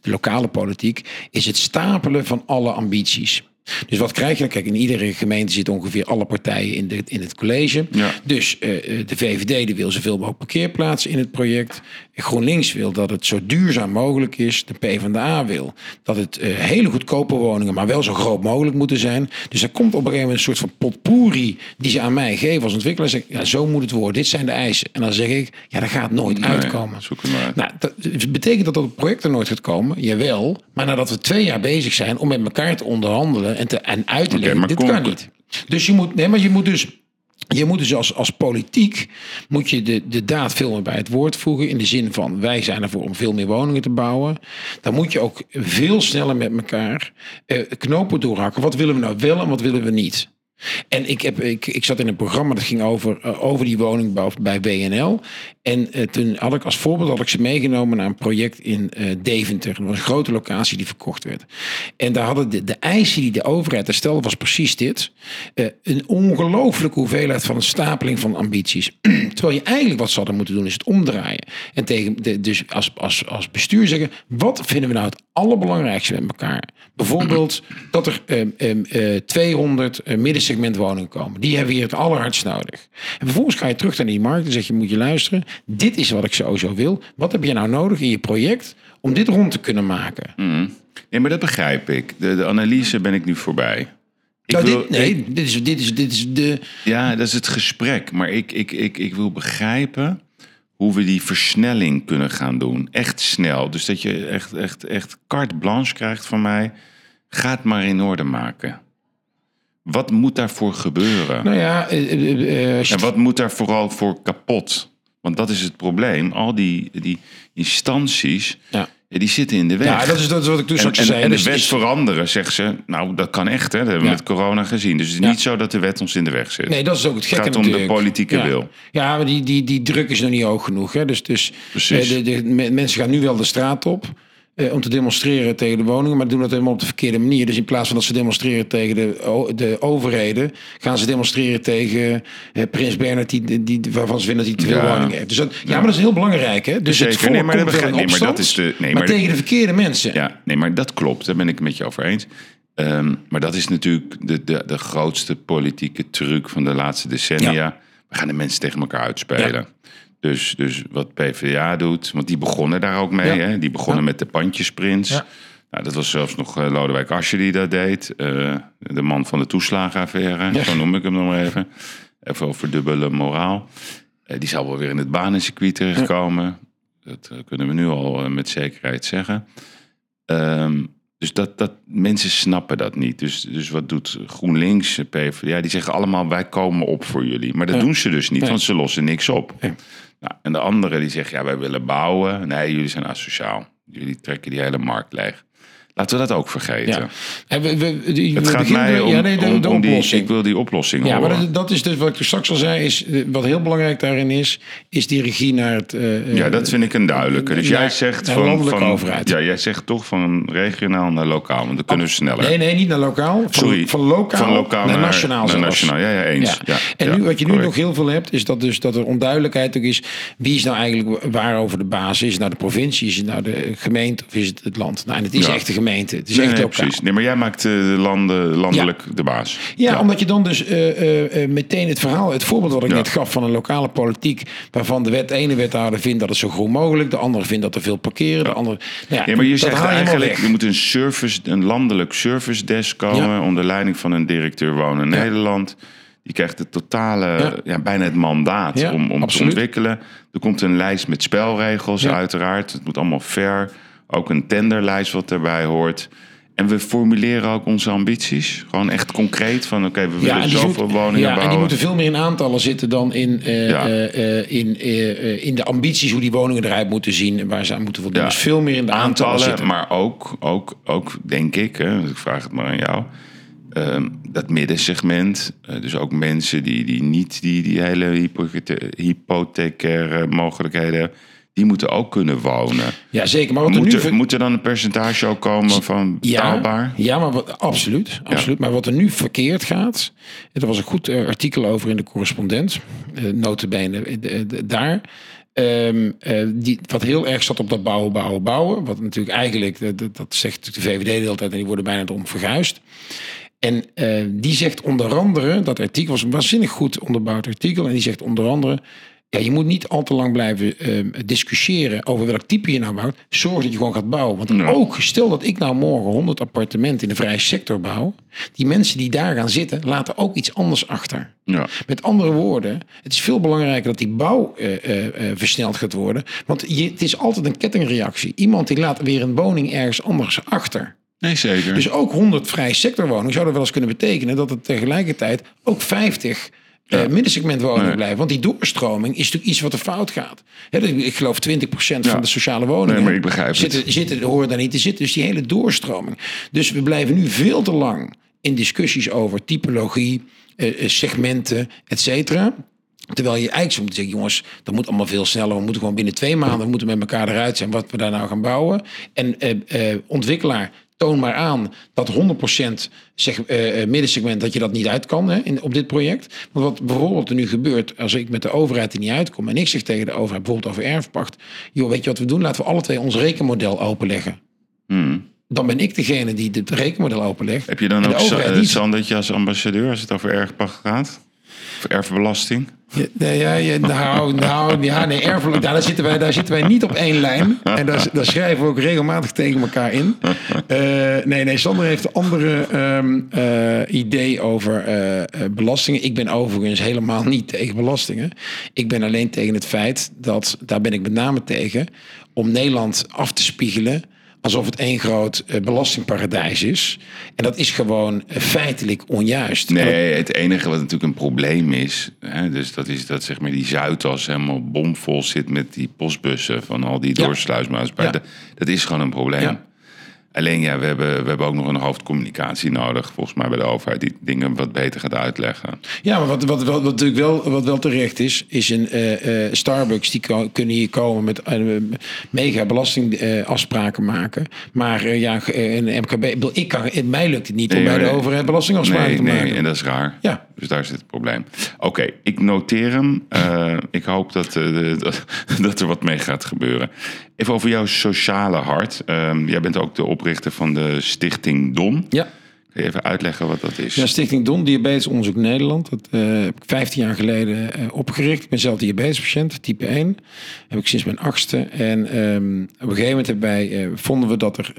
de lokale politiek, is het stapelen van alle ambities. Dus wat krijg je? Kijk, in iedere gemeente zitten ongeveer alle partijen in, de, in het college. Ja. Dus eh, de VVD die wil zoveel mogelijk parkeerplaatsen in het project. GroenLinks wil dat het zo duurzaam mogelijk is. De PvdA wil dat het eh, hele goedkope woningen, maar wel zo groot mogelijk moeten zijn. Dus er komt op een gegeven moment een soort van potpourri die ze aan mij geven als ontwikkelaar. Zeg, ja, zo moet het worden. Dit zijn de eisen. En dan zeg ik, ja, dat gaat nooit Nee, uitkomen. zoek het maar uit. Nou, dat, betekent dat dat het project er nooit gaat komen? Jawel. Maar nadat we twee jaar bezig zijn om met elkaar te onderhandelen en, te, en uit te leggen, dit kom- kan niet. Dus je moet, nee, maar je moet dus je moet dus als, als politiek moet je de, de daad veel meer bij het woord voegen. In de zin van wij zijn ervoor om veel meer woningen te bouwen. Dan moet je ook veel sneller met elkaar eh, knopen doorhakken. Wat willen we nou wel en wat willen we niet? En ik, heb, ik, ik zat in een programma dat ging over, eh, over die woningbouw bij WNL. En eh, toen had ik als voorbeeld had ik ze meegenomen naar een project in eh, Deventer. Een grote locatie die verkocht werd. En daar hadden de, de eisen die de overheid er stelde, was precies dit. Een ongelooflijke hoeveelheid van een stapeling van ambities. Terwijl je eigenlijk wat ze hadden moeten doen, is het omdraaien. En tegen dus als, als, als bestuur zeggen, wat vinden we nou het allerbelangrijkste met elkaar? Bijvoorbeeld dat er ehm, ehm, eh, 200 eh, middensegment woningen komen. Die hebben we hier het allerhardst nodig. En vervolgens ga je terug naar die markt en zeg je, moet je luisteren. Dit is wat ik sowieso wil. Wat heb je nou nodig in je project om dit rond te kunnen maken? Nee, maar dat begrijp ik. De, de analyse ben ik nu voorbij. Ik nou, wil- dit, nee, dit, is, dit, is, dit is de... Ja, dat is het gesprek. Maar ik, ik, ik, ik wil begrijpen hoe we die versnelling kunnen gaan doen. Echt snel. Dus dat je echt, echt, echt carte blanche krijgt van mij. Ga het maar in orde maken. Wat moet daarvoor gebeuren? Nou ja, eh, eh, eh, En wat moet daar vooral voor kapot? Want dat is het probleem. Al die, die instanties, Ja. ja, die zitten in de weg. Ja, dat is, dat is wat ik toen En, en, zei. en de Dus- wet dus- veranderen, zeggen ze. Nou, dat kan echt, hè? Dat hebben we Ja. met corona gezien. Dus het is niet zo dat de wet ons in de weg zit. Nee, dat is ook het het gekke gaat om de politieke wil. Ja, maar die, die, die druk is nog niet hoog genoeg. Hè? Dus, dus Precies. de, de, me- mensen gaan nu wel de straat op eh, om te demonstreren tegen de woningen, maar doen dat helemaal op de verkeerde manier. Dus in plaats van dat ze demonstreren tegen de, de overheden, gaan ze demonstreren tegen eh, Prins Bernhard, die, die, waarvan ze vinden dat hij te veel Ja. woningen heeft. Dus dat, ja. maar dat is heel belangrijk. Hè? Dus het volk Nee, maar dat begrijp- nee, maar dat is de- nee, maar, maar de- tegen de verkeerde mensen. Ja, nee, maar dat klopt. Daar ben ik het met je over eens. Ehm, maar dat is natuurlijk de, de, de grootste politieke truc van de laatste decennia. We gaan de mensen tegen elkaar uitspelen. Dus, dus wat PvdA doet, want die begonnen daar ook mee. Ja. Hè? Die begonnen Ja. met de pandjesprins. Ja. Nou, dat was zelfs nog eh, Lodewijk Asscher die dat deed. Eh, de man van de toeslagenaffaire, zo noem ik hem nog maar even. Even over dubbele moraal. Eh, die zal wel weer in het banencircuit terechtkomen. Dat kunnen we nu al met zekerheid zeggen. Ehm, dus dat, dat, mensen snappen dat niet. Dus, dus wat doet GroenLinks, PvdA? Die zeggen allemaal, wij komen op voor jullie. Maar dat Ja. doen ze dus niet, Nee. want ze lossen niks op. Nee. Nou, en de anderen die zeggen, ja, wij willen bouwen. Nee, jullie zijn asociaal. Jullie trekken die hele markt leeg. Laten we dat ook vergeten. Ja. En we, we, die- Het we gaat mij om, ja, nee, de, om, die, oplossing. ik wil die oplossing Ja, horen. maar dat, dat is dus wat ik straks al zei. Is, eh, wat heel belangrijk daarin is, is die regie naar het. eh, Ja, dat vind ik een duidelijke. Dus naar- jij zegt naar van, van overheid. ja, jij zegt toch van regionaal naar lokaal, want dan kunnen we sneller. Nee, nee, niet naar lokaal. Van, Sorry, van lokaal, van lokaal naar, naar- nationaal naar nationaal. Ja, ja, eens. Ja, en nu, wat je nu correct. nog heel veel hebt, is dat, dus, dat er onduidelijkheid ook is. Wie is nou eigenlijk waar over de basis? Is het nou de provincie? Is het nou de gemeente? Of is het het land? Nou, en het is echt de gemeente. Gemeente. Het is Nee, echt nee, lokaal. precies. Nee, maar jij maakt eh, de landen, landelijk de baas. Ja, omdat je dan dus eh, eh, meteen het verhaal, het voorbeeld wat ik Ja. net gaf van een lokale politiek, waarvan de, wet, ene wethouder vindt dat het zo groen mogelijk, de andere vindt dat er veel parkeren, de andere. Nou Ja, maar je dat zegt je eigenlijk, er moet een, service, een landelijk service desk komen onder leiding van een directeur Wonen Nederland. Die krijgt het totale, ja. Ja. bijna het mandaat Ja, om, om te ontwikkelen. Er komt een lijst met spelregels, Ja. uiteraard. Het moet allemaal fair. Ook een tenderlijst wat erbij hoort. En we formuleren ook onze ambities. Gewoon echt concreet van, oké, we willen zoveel moet- woningen ja, en die bouwen. moeten veel meer in aantallen zitten dan in, eh, Ja. eh, eh, in, in de ambities, hoe die woningen eruit moeten zien en waar ze aan moeten voldoen. Dus veel meer in de aantallen, aantallen, zitten. maar ook, ook, ook denk ik, hè, ik vraag het maar aan jou, ehm, dat middensegment, dus ook mensen die, die niet die, die hele hypothe- hypothecaire mogelijkheden, die moeten ook kunnen wonen. Ja, zeker. Maar wat er Moet nu... er, ver- moet er dan een percentage ook komen van betaalbaar? Ja, ja maar wat, absoluut, absoluut. Maar wat er nu verkeerd gaat... Er was een goed eh, artikel over in de correspondent. Uh, notabene eh, daar. Ehm, eh, die, wat heel erg zat op dat bouwen, bouwen, bouwen. Wat natuurlijk eigenlijk, dat, zegt de VVD de hele tijd... en die worden bijna erom verguisd. En die zegt onder andere, dat artikel was een waanzinnig goed onderbouwd artikel. En die zegt onder andere, ja, je moet niet al te lang blijven eh, discussiëren over welk type je nou bouwt. Zorg dat je gewoon gaat bouwen. Want Ja. ook, stel dat ik nou morgen 100 appartementen in de vrije sector bouw. Die mensen die daar gaan zitten, laten ook iets anders achter. Ja. Met andere woorden, het is veel belangrijker dat die bouw eh, eh, eh, versneld gaat worden. Want je, het is altijd een kettingreactie. Iemand die laat weer een woning ergens anders achter. Nee, zeker. Dus ook 100 vrije sectorwoningen zouden wel eens kunnen betekenen dat het tegelijkertijd ook 50 eh middensegmentwoningen Nee. blijven. Want die doorstroming is natuurlijk iets wat er fout gaat. Dus ik geloof 20% van de sociale woningen Nee, maar ik begrijp het. zitten, zitten, horen daar niet te zitten. Dus die hele doorstroming. Dus we blijven nu veel te lang in discussies over typologie, eh, eh, segmenten, et cetera. Terwijl je eigenlijk zou moeten zeggen, jongens, dat moet allemaal veel sneller. We moeten gewoon binnen twee maanden we moeten met elkaar eruit zijn wat we daar nou gaan bouwen. En eh, eh, ontwikkelaar, toon maar aan dat 100% zeg, eh, eh, middensegment dat je dat niet uit kan hè, in, op dit project. Want wat bijvoorbeeld er nu gebeurt, als ik met de overheid er niet uitkom en ik zeg tegen de overheid bijvoorbeeld over erfpacht, joh, weet je wat we doen? Laten we alle twee ons rekenmodel openleggen. Hmm. Dan ben ik degene die het rekenmodel openlegt. Heb je dan ook. Sandertje als ambassadeur als het over erfpacht gaat? Of erfbelasting? Ja, nee, nou, nou, ja, nee, erfelijk, daar, zitten wij, daar zitten wij niet op één lijn. En daar, daar schrijven we ook regelmatig tegen elkaar in. Eh, nee, nee, Sander heeft een andere ehm, eh, idee over eh, belastingen. Ik ben overigens helemaal niet tegen belastingen. Ik ben alleen tegen het feit dat, daar ben ik met name tegen, om Nederland af te spiegelen alsof het één groot eh, belastingparadijs is. En dat is gewoon eh, feitelijk onjuist. Nee, het enige wat natuurlijk een probleem is, hè, dus dat is dat zeg maar die Zuidas helemaal bomvol zit met die postbussen van al die Ja. doorsluismaatschappijen. Ja. Dat, dat is gewoon een probleem. Ja. Alleen ja, we hebben, we hebben ook nog een hoofdcommunicatie nodig, volgens mij bij de overheid, die dingen wat beter gaat uitleggen. Ja, maar wat, wat, wat, wat natuurlijk wel, wat wel terecht is, is een eh, eh, Starbucks die ko- kunnen hier komen met eh, mega belastingafspraken maken. Maar ja, een MKB, ik kan, mij lukt het niet om Nee, bij de overheid belastingafspraken Nee, te nee, maken. en dat is raar. Ja. Dus daar zit het probleem. Oké, ik noteer hem. Ik hoop dat, dat, dat er wat mee gaat gebeuren. Even over jouw sociale hart. Ehm, jij bent ook de oprichter van de Stichting Don. Ja. Kun je even uitleggen wat dat is? Ja, Stichting Don Diabetes Onderzoek Nederland. Dat eh, heb ik 15 jaar geleden eh, opgericht. Ik ben zelf diabetespatiënt, type 1. Heb ik sinds mijn achtste. En ehm, op een gegeven moment hebben wij, eh, vonden we dat er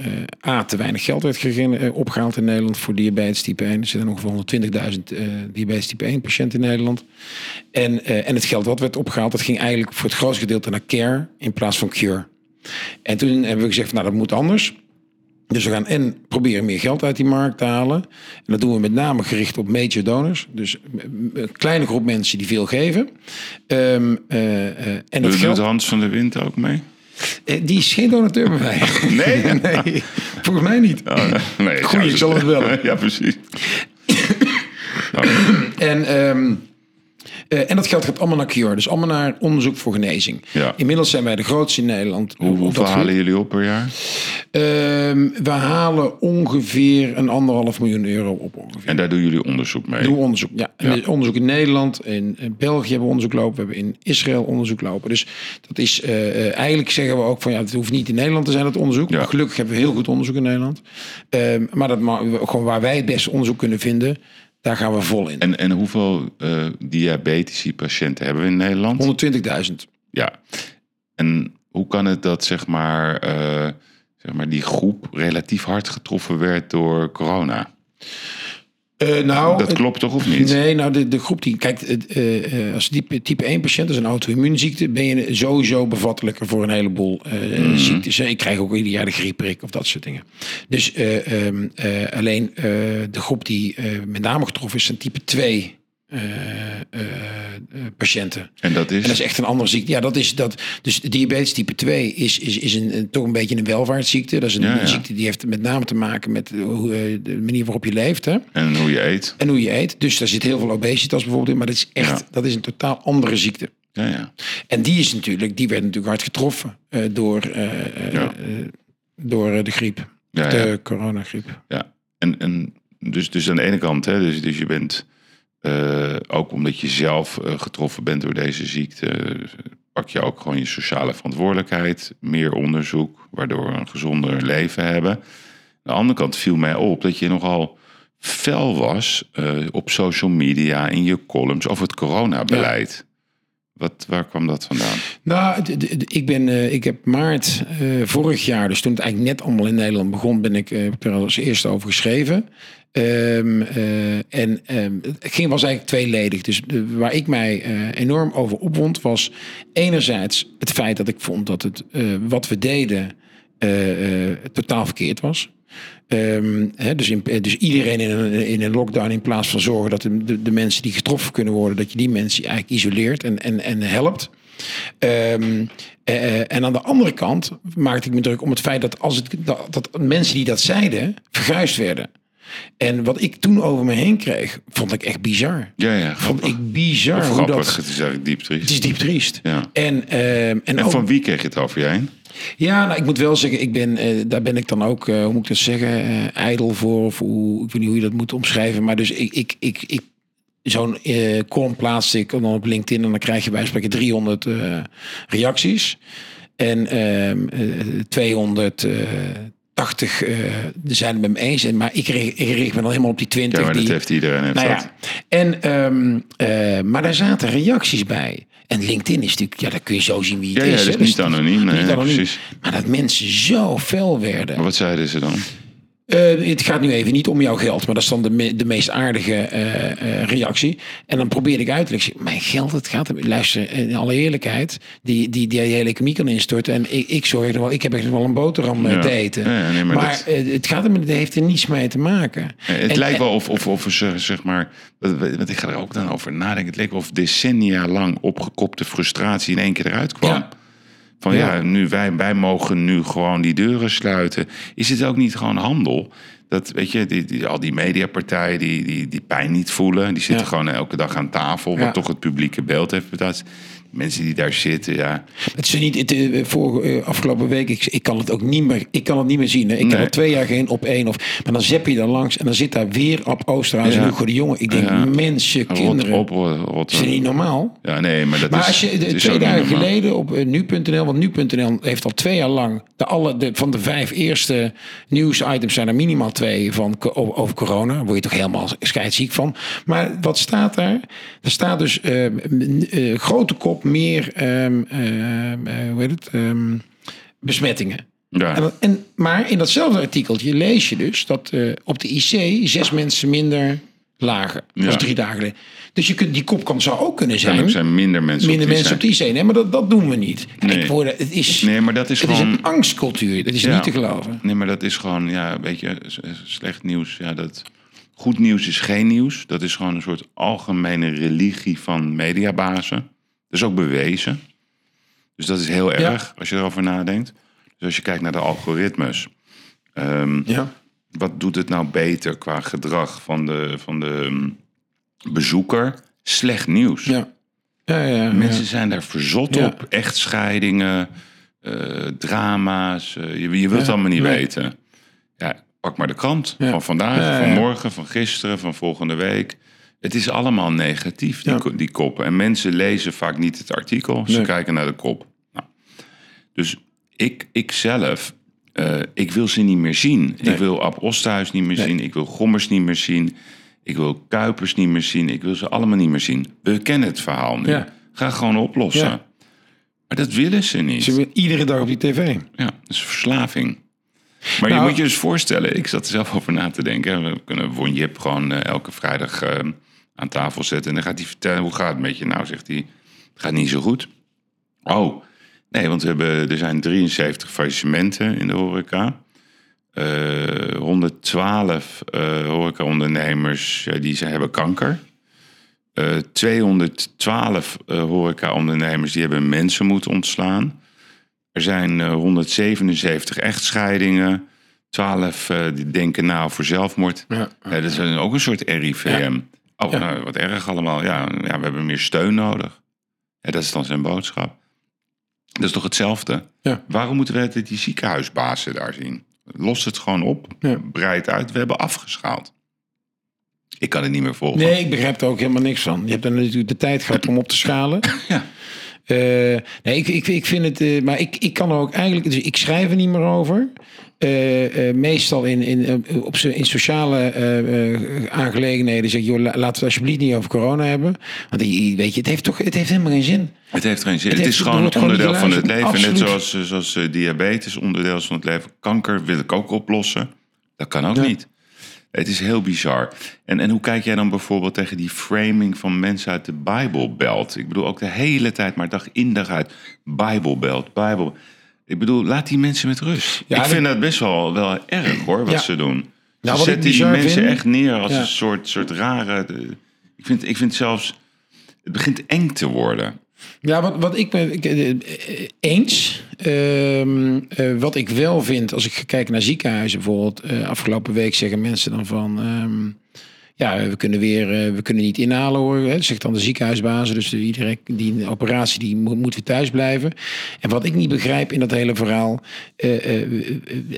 A, te weinig geld werd eh, opgehaald in Nederland voor diabetes type 1. Er zitten ongeveer 120.000 eh diabetes type 1 patiënten in Nederland. En, en het geld wat werd opgehaald, dat ging eigenlijk voor het grootste gedeelte naar care in plaats van cure. En toen hebben we gezegd, van, nou dat moet anders. Dus we gaan en proberen meer geld uit die markt te halen. En dat doen we met name gericht op major donors. Dus een kleine groep mensen die veel geven. Ehm, eh, eh, en dat Doet geld, Hans van der Wind ook mee? eh, die is geen donateur bij mij. Nee? nee, volgens mij niet. Oh, nee, Goeie, ik zal het bellen. ja, precies. En, ehm, Eh, en dat geld gaat allemaal naar cure. Dus allemaal naar onderzoek voor genezing. Ja. Inmiddels zijn wij de grootste in Nederland. Hoe, hoeveel halen jullie op per jaar? Ehm, we halen ongeveer een anderhalf miljoen euro op ongeveer. En daar doen jullie onderzoek mee. Doen we onderzoek. Ja, er onderzoek in Nederland, in, België hebben we onderzoek lopen, we hebben in Israël onderzoek lopen. Dus dat is eh, eh, eigenlijk zeggen we ook van ja, het hoeft niet in Nederland te zijn dat onderzoek. Ja. Gelukkig hebben we heel goed onderzoek in Nederland. Ehm, maar dat gewoon waar wij het beste onderzoek kunnen vinden, daar gaan we vol in. En, en hoeveel eh diabetische patiënten hebben we in Nederland? 120.000. Ja. En hoe kan het dat zeg maar, eh, zeg maar die groep relatief hard getroffen werd door corona? Eh, nou, Dat klopt toch of niet? Nee, nou de, de groep die, kijk, het, eh, eh, als type, type 1 patiënt is een auto-immuunziekte, ben je sowieso bevattelijker voor een heleboel eh, Mhm. ziektes. Ik krijg ook ieder jaar de griepprik of dat soort dingen. Dus eh, ehm, eh, alleen de groep die met name getroffen is, zijn type 2 eh, eh, eh, patiënten. En dat is? En dat is echt een andere ziekte. Ja, dat is dat. Dus diabetes type 2 is, is, is een, een- toch een beetje een welvaartsziekte. Dat is een, Ja, ja. een ziekte die heeft met name te maken met hoe, de manier waarop je leeft. Hè? En hoe je eet? En hoe je eet. Dus daar zit heel veel obesitas bijvoorbeeld in. Maar dat is echt, Ja. dat is een totaal andere ziekte. Ja, ja. En die is natuurlijk, die werd natuurlijk hard getroffen door, door de griep. de ja. coronagriep. Ja, en, en dus, dus aan de ene kant, hè, dus, dus je bent eh, ook omdat je zelf eh, getroffen bent door deze ziekte, pak je ook gewoon je sociale verantwoordelijkheid, meer onderzoek, waardoor we een gezonder leven hebben. Aan de andere kant viel mij op dat je nogal fel was eh, op social media in je columns over het coronabeleid. Wat, waar kwam dat vandaan? Nou, ik, ben, ik heb maart vorig jaar, dus toen het eigenlijk net allemaal in Nederland begon, ben ik er als eerste over geschreven. Ehm, eh, en ehm, het ging, was eigenlijk tweeledig. Dus waar ik mij eh, enorm over opwond, was enerzijds het feit dat ik vond dat het, eh, wat we deden totaal verkeerd was. Ehm, dus, dus iedereen in een, in een lockdown, in plaats van zorgen dat de, de, mensen die getroffen kunnen worden, dat je die mensen eigenlijk isoleert en, en, en helpt. En aan de andere kant maakte ik me druk om het feit dat, als het, dat mensen die dat zeiden, verguisd werden. En wat ik toen over me heen kreeg, vond ik echt bizar. Ja, ja, Vond ik bizar Of hoe dat... het is eigenlijk diep triest. Het is diep triest. Ja. En, ehm, en, En ook- van wie kreeg je het over je heen? ja, nou, ik moet wel zeggen, ik ben, eh, daar ben ik dan ook, eh, hoe moet ik dat zeggen, eh ijdel voor. Of hoe, ik weet niet hoe je dat moet omschrijven. Maar dus ik, ik, ik, ik zo'n column plaats ik dan op LinkedIn en dan krijg je bij spreken 300 eh, reacties. En ehm eh, 280 eh, zijn het met me eens. En, maar ik richt, ik richt me dan helemaal op die 20 Ja, maar dat heeft iedereen. Nou ja, en, ehm, eh, maar daar zaten reacties bij. En LinkedIn is natuurlijk, ja, daar kun je zo zien wie het Ja, is. ja, dat is niet anoniem, nee, niet anoniem. precies. Maar dat mensen zo fel werden. Maar wat zeiden ze dan? Eh, het gaat nu even niet om jouw geld, maar dat is dan de, me- de meest aardige eh, eh, reactie. En dan probeer ik uit te leggen, mijn geld, het gaat om, luister, in alle eerlijkheid, die, die, die hele economie kan instorten. En ik, ik zorg er wel, ik heb echt wel een boterham Ja. te eten. Ja, ja, nee, maar maar dat- het gaat er, het heeft er niets mee te maken. Het En- lijkt wel of, of, of ze, zeg maar, want ik ga er ook dan over nadenken. Het leek wel of decennia lang opgekopte frustratie in één keer eruit kwam. Van ja, Ja. nu wij, wij mogen nu gewoon die deuren sluiten. Is het ook niet gewoon handel? Dat weet je, die, die, al die mediapartijen die, die, die pijn niet voelen, die zitten Ja. gewoon elke dag aan tafel, wat Ja. toch het publieke beeld heeft. Dat mensen die daar zitten, ja. Het is niet, het, eh, vorige, eh, afgelopen week, ik, ik kan het ook niet meer, ik kan het niet meer zien. Hè. Ik Nee. heb al twee jaar geen op één. Of, maar dan zap je daar langs en dan zit daar weer op Oosterhuis Ja. en Hugo de Jonge. Ik denk, Ja. mensen, Rot kinderen, op, rot, rot. is het niet normaal? Ja, nee, maar dat Maar is, als je de, twee dagen geleden op eh, nu.nl, want nu.nl heeft al twee jaar lang de alle de, van de vijf eerste nieuwsitems zijn er minimaal twee van over, corona. Daar word je toch helemaal scheidsziek van. Maar wat staat daar? Er staat dus grote kop meer, ehm, ehm, eh, hoe heet het? Ehm, besmettingen. Ja. En, maar in datzelfde artikeltje lees je dus dat eh, op de IC zes mensen minder lagen. Ja. drie dagen geleden. Dus je kunt, die kop kan, zou ook kunnen zijn. er zijn minder mensen minder op mensen op die IC. Nee, maar dat, dat doen we niet. Kijk, Nee. worden, het is, Nee, maar dat is het is gewoon... een angstcultuur. Dat is Ja. niet te geloven. Nee, maar dat is gewoon, ja, weet je, slecht nieuws. Ja, dat, goed nieuws is geen nieuws. Dat is gewoon een soort algemene religie van mediabazen. Dat is ook bewezen. Dus dat is heel erg als je erover nadenkt. Dus als je kijkt naar de algoritmes. ehm, Ja. wat doet het nou beter qua gedrag van de, van de mm, bezoeker? Slecht nieuws. Ja. Ja, ja, ja. Mensen zijn daar verzot op. Echtscheidingen, eh, drama's. eh, je, je wilt het allemaal niet weten. Ja, pak maar de krant. Van vandaag, van morgen, van gisteren, van volgende week. Het is allemaal negatief, die, Ja. ko- die koppen. En mensen lezen vaak niet het artikel. Ze Nee. kijken naar de kop. Nou, dus ik, ik zelf, eh, ik wil ze niet meer zien. Nee. Ik wil Ab Osthuis niet meer Nee. zien. Ik wil Gommers niet meer zien. Ik wil Kuipers niet meer zien. Ik wil ze allemaal niet meer zien. We kennen het verhaal nu. Ja. Ga gewoon oplossen. Ja. Maar dat willen ze niet. Ze willen iedere dag op die tv. Ja, dat is verslaving. Maar je Nou- moet je dus voorstellen, ik zat er zelf over na te denken. We kunnen gewoon eh, elke vrijdag eh, aan tafel zetten. En dan gaat hij vertellen, hoe gaat het met je? Nou, zegt hij, het gaat niet zo goed. Oh, nee, want we hebben, er zijn 73 faillissementen in de horeca. Eh 112 eh horeca-ondernemers eh, die ze hebben kanker. Eh 212 eh horeca-ondernemers die hebben mensen moeten ontslaan. Er zijn eh, 177 echtscheidingen. 12 eh, die denken na over zelfmoord. Ja. Dat is ook een soort RIVM. Oh, Ja. nou, wat erg allemaal. Ja, ja, we hebben meer steun nodig. Ja, dat is dan zijn boodschap. Dat is toch hetzelfde? Ja. Waarom moeten we altijd die ziekenhuisbazen daar zien? Los het gewoon op, Ja. breid uit. We hebben afgeschaald. Ik kan het niet meer volgen. Nee, ik begrijp er ook helemaal niks van. Je hebt dan natuurlijk de tijd gehad om op te schalen. Ja. Eh, nee, ik, ik, ik vind het. eh, maar ik, ik kan er ook eigenlijk. Dus ik schrijf er niet meer over. Eh, eh, meestal in, in, op in sociale eh, aangelegenheden zeg je, joh, laten we het alsjeblieft niet over corona hebben. Want weet je, het heeft toch het heeft helemaal geen zin. Het heeft geen zin. Het is gewoon een gewoon onderdeel van het leven. Net zoals, zoals diabetes onderdeel is van het leven. Kanker wil ik ook oplossen. Dat kan ook Ja. niet. Het is heel bizar. En, en hoe kijk jij dan bijvoorbeeld tegen die framing van mensen uit de Bijbelbelt? Ik bedoel ook de hele tijd, maar dag in dag uit. Bijbelbelt, Bijbel. Ik bedoel, laat die mensen met rust. Ja, ik vind dat best wel, wel erg hoor, wat Ja. ze doen. Ze ik zetten die mensen vind- echt neer als Ja. een soort, soort rare... de- ik, vind, ik vind zelfs... Het begint eng te worden. Ja, wat, wat ik ben ik, eh, eh, eens. Ehm, eh, wat ik wel vind, als ik ga kijken naar ziekenhuizen bijvoorbeeld. eh, afgelopen week zeggen mensen dan van. ehm, ja, we kunnen weer, eh, we kunnen niet inhalen hoor. Hè, zegt dan de ziekenhuisbazen. Dus de, iedereen die een operatie die moet, moet weer thuis blijven. En wat ik niet begrijp in dat hele verhaal. eh, eh,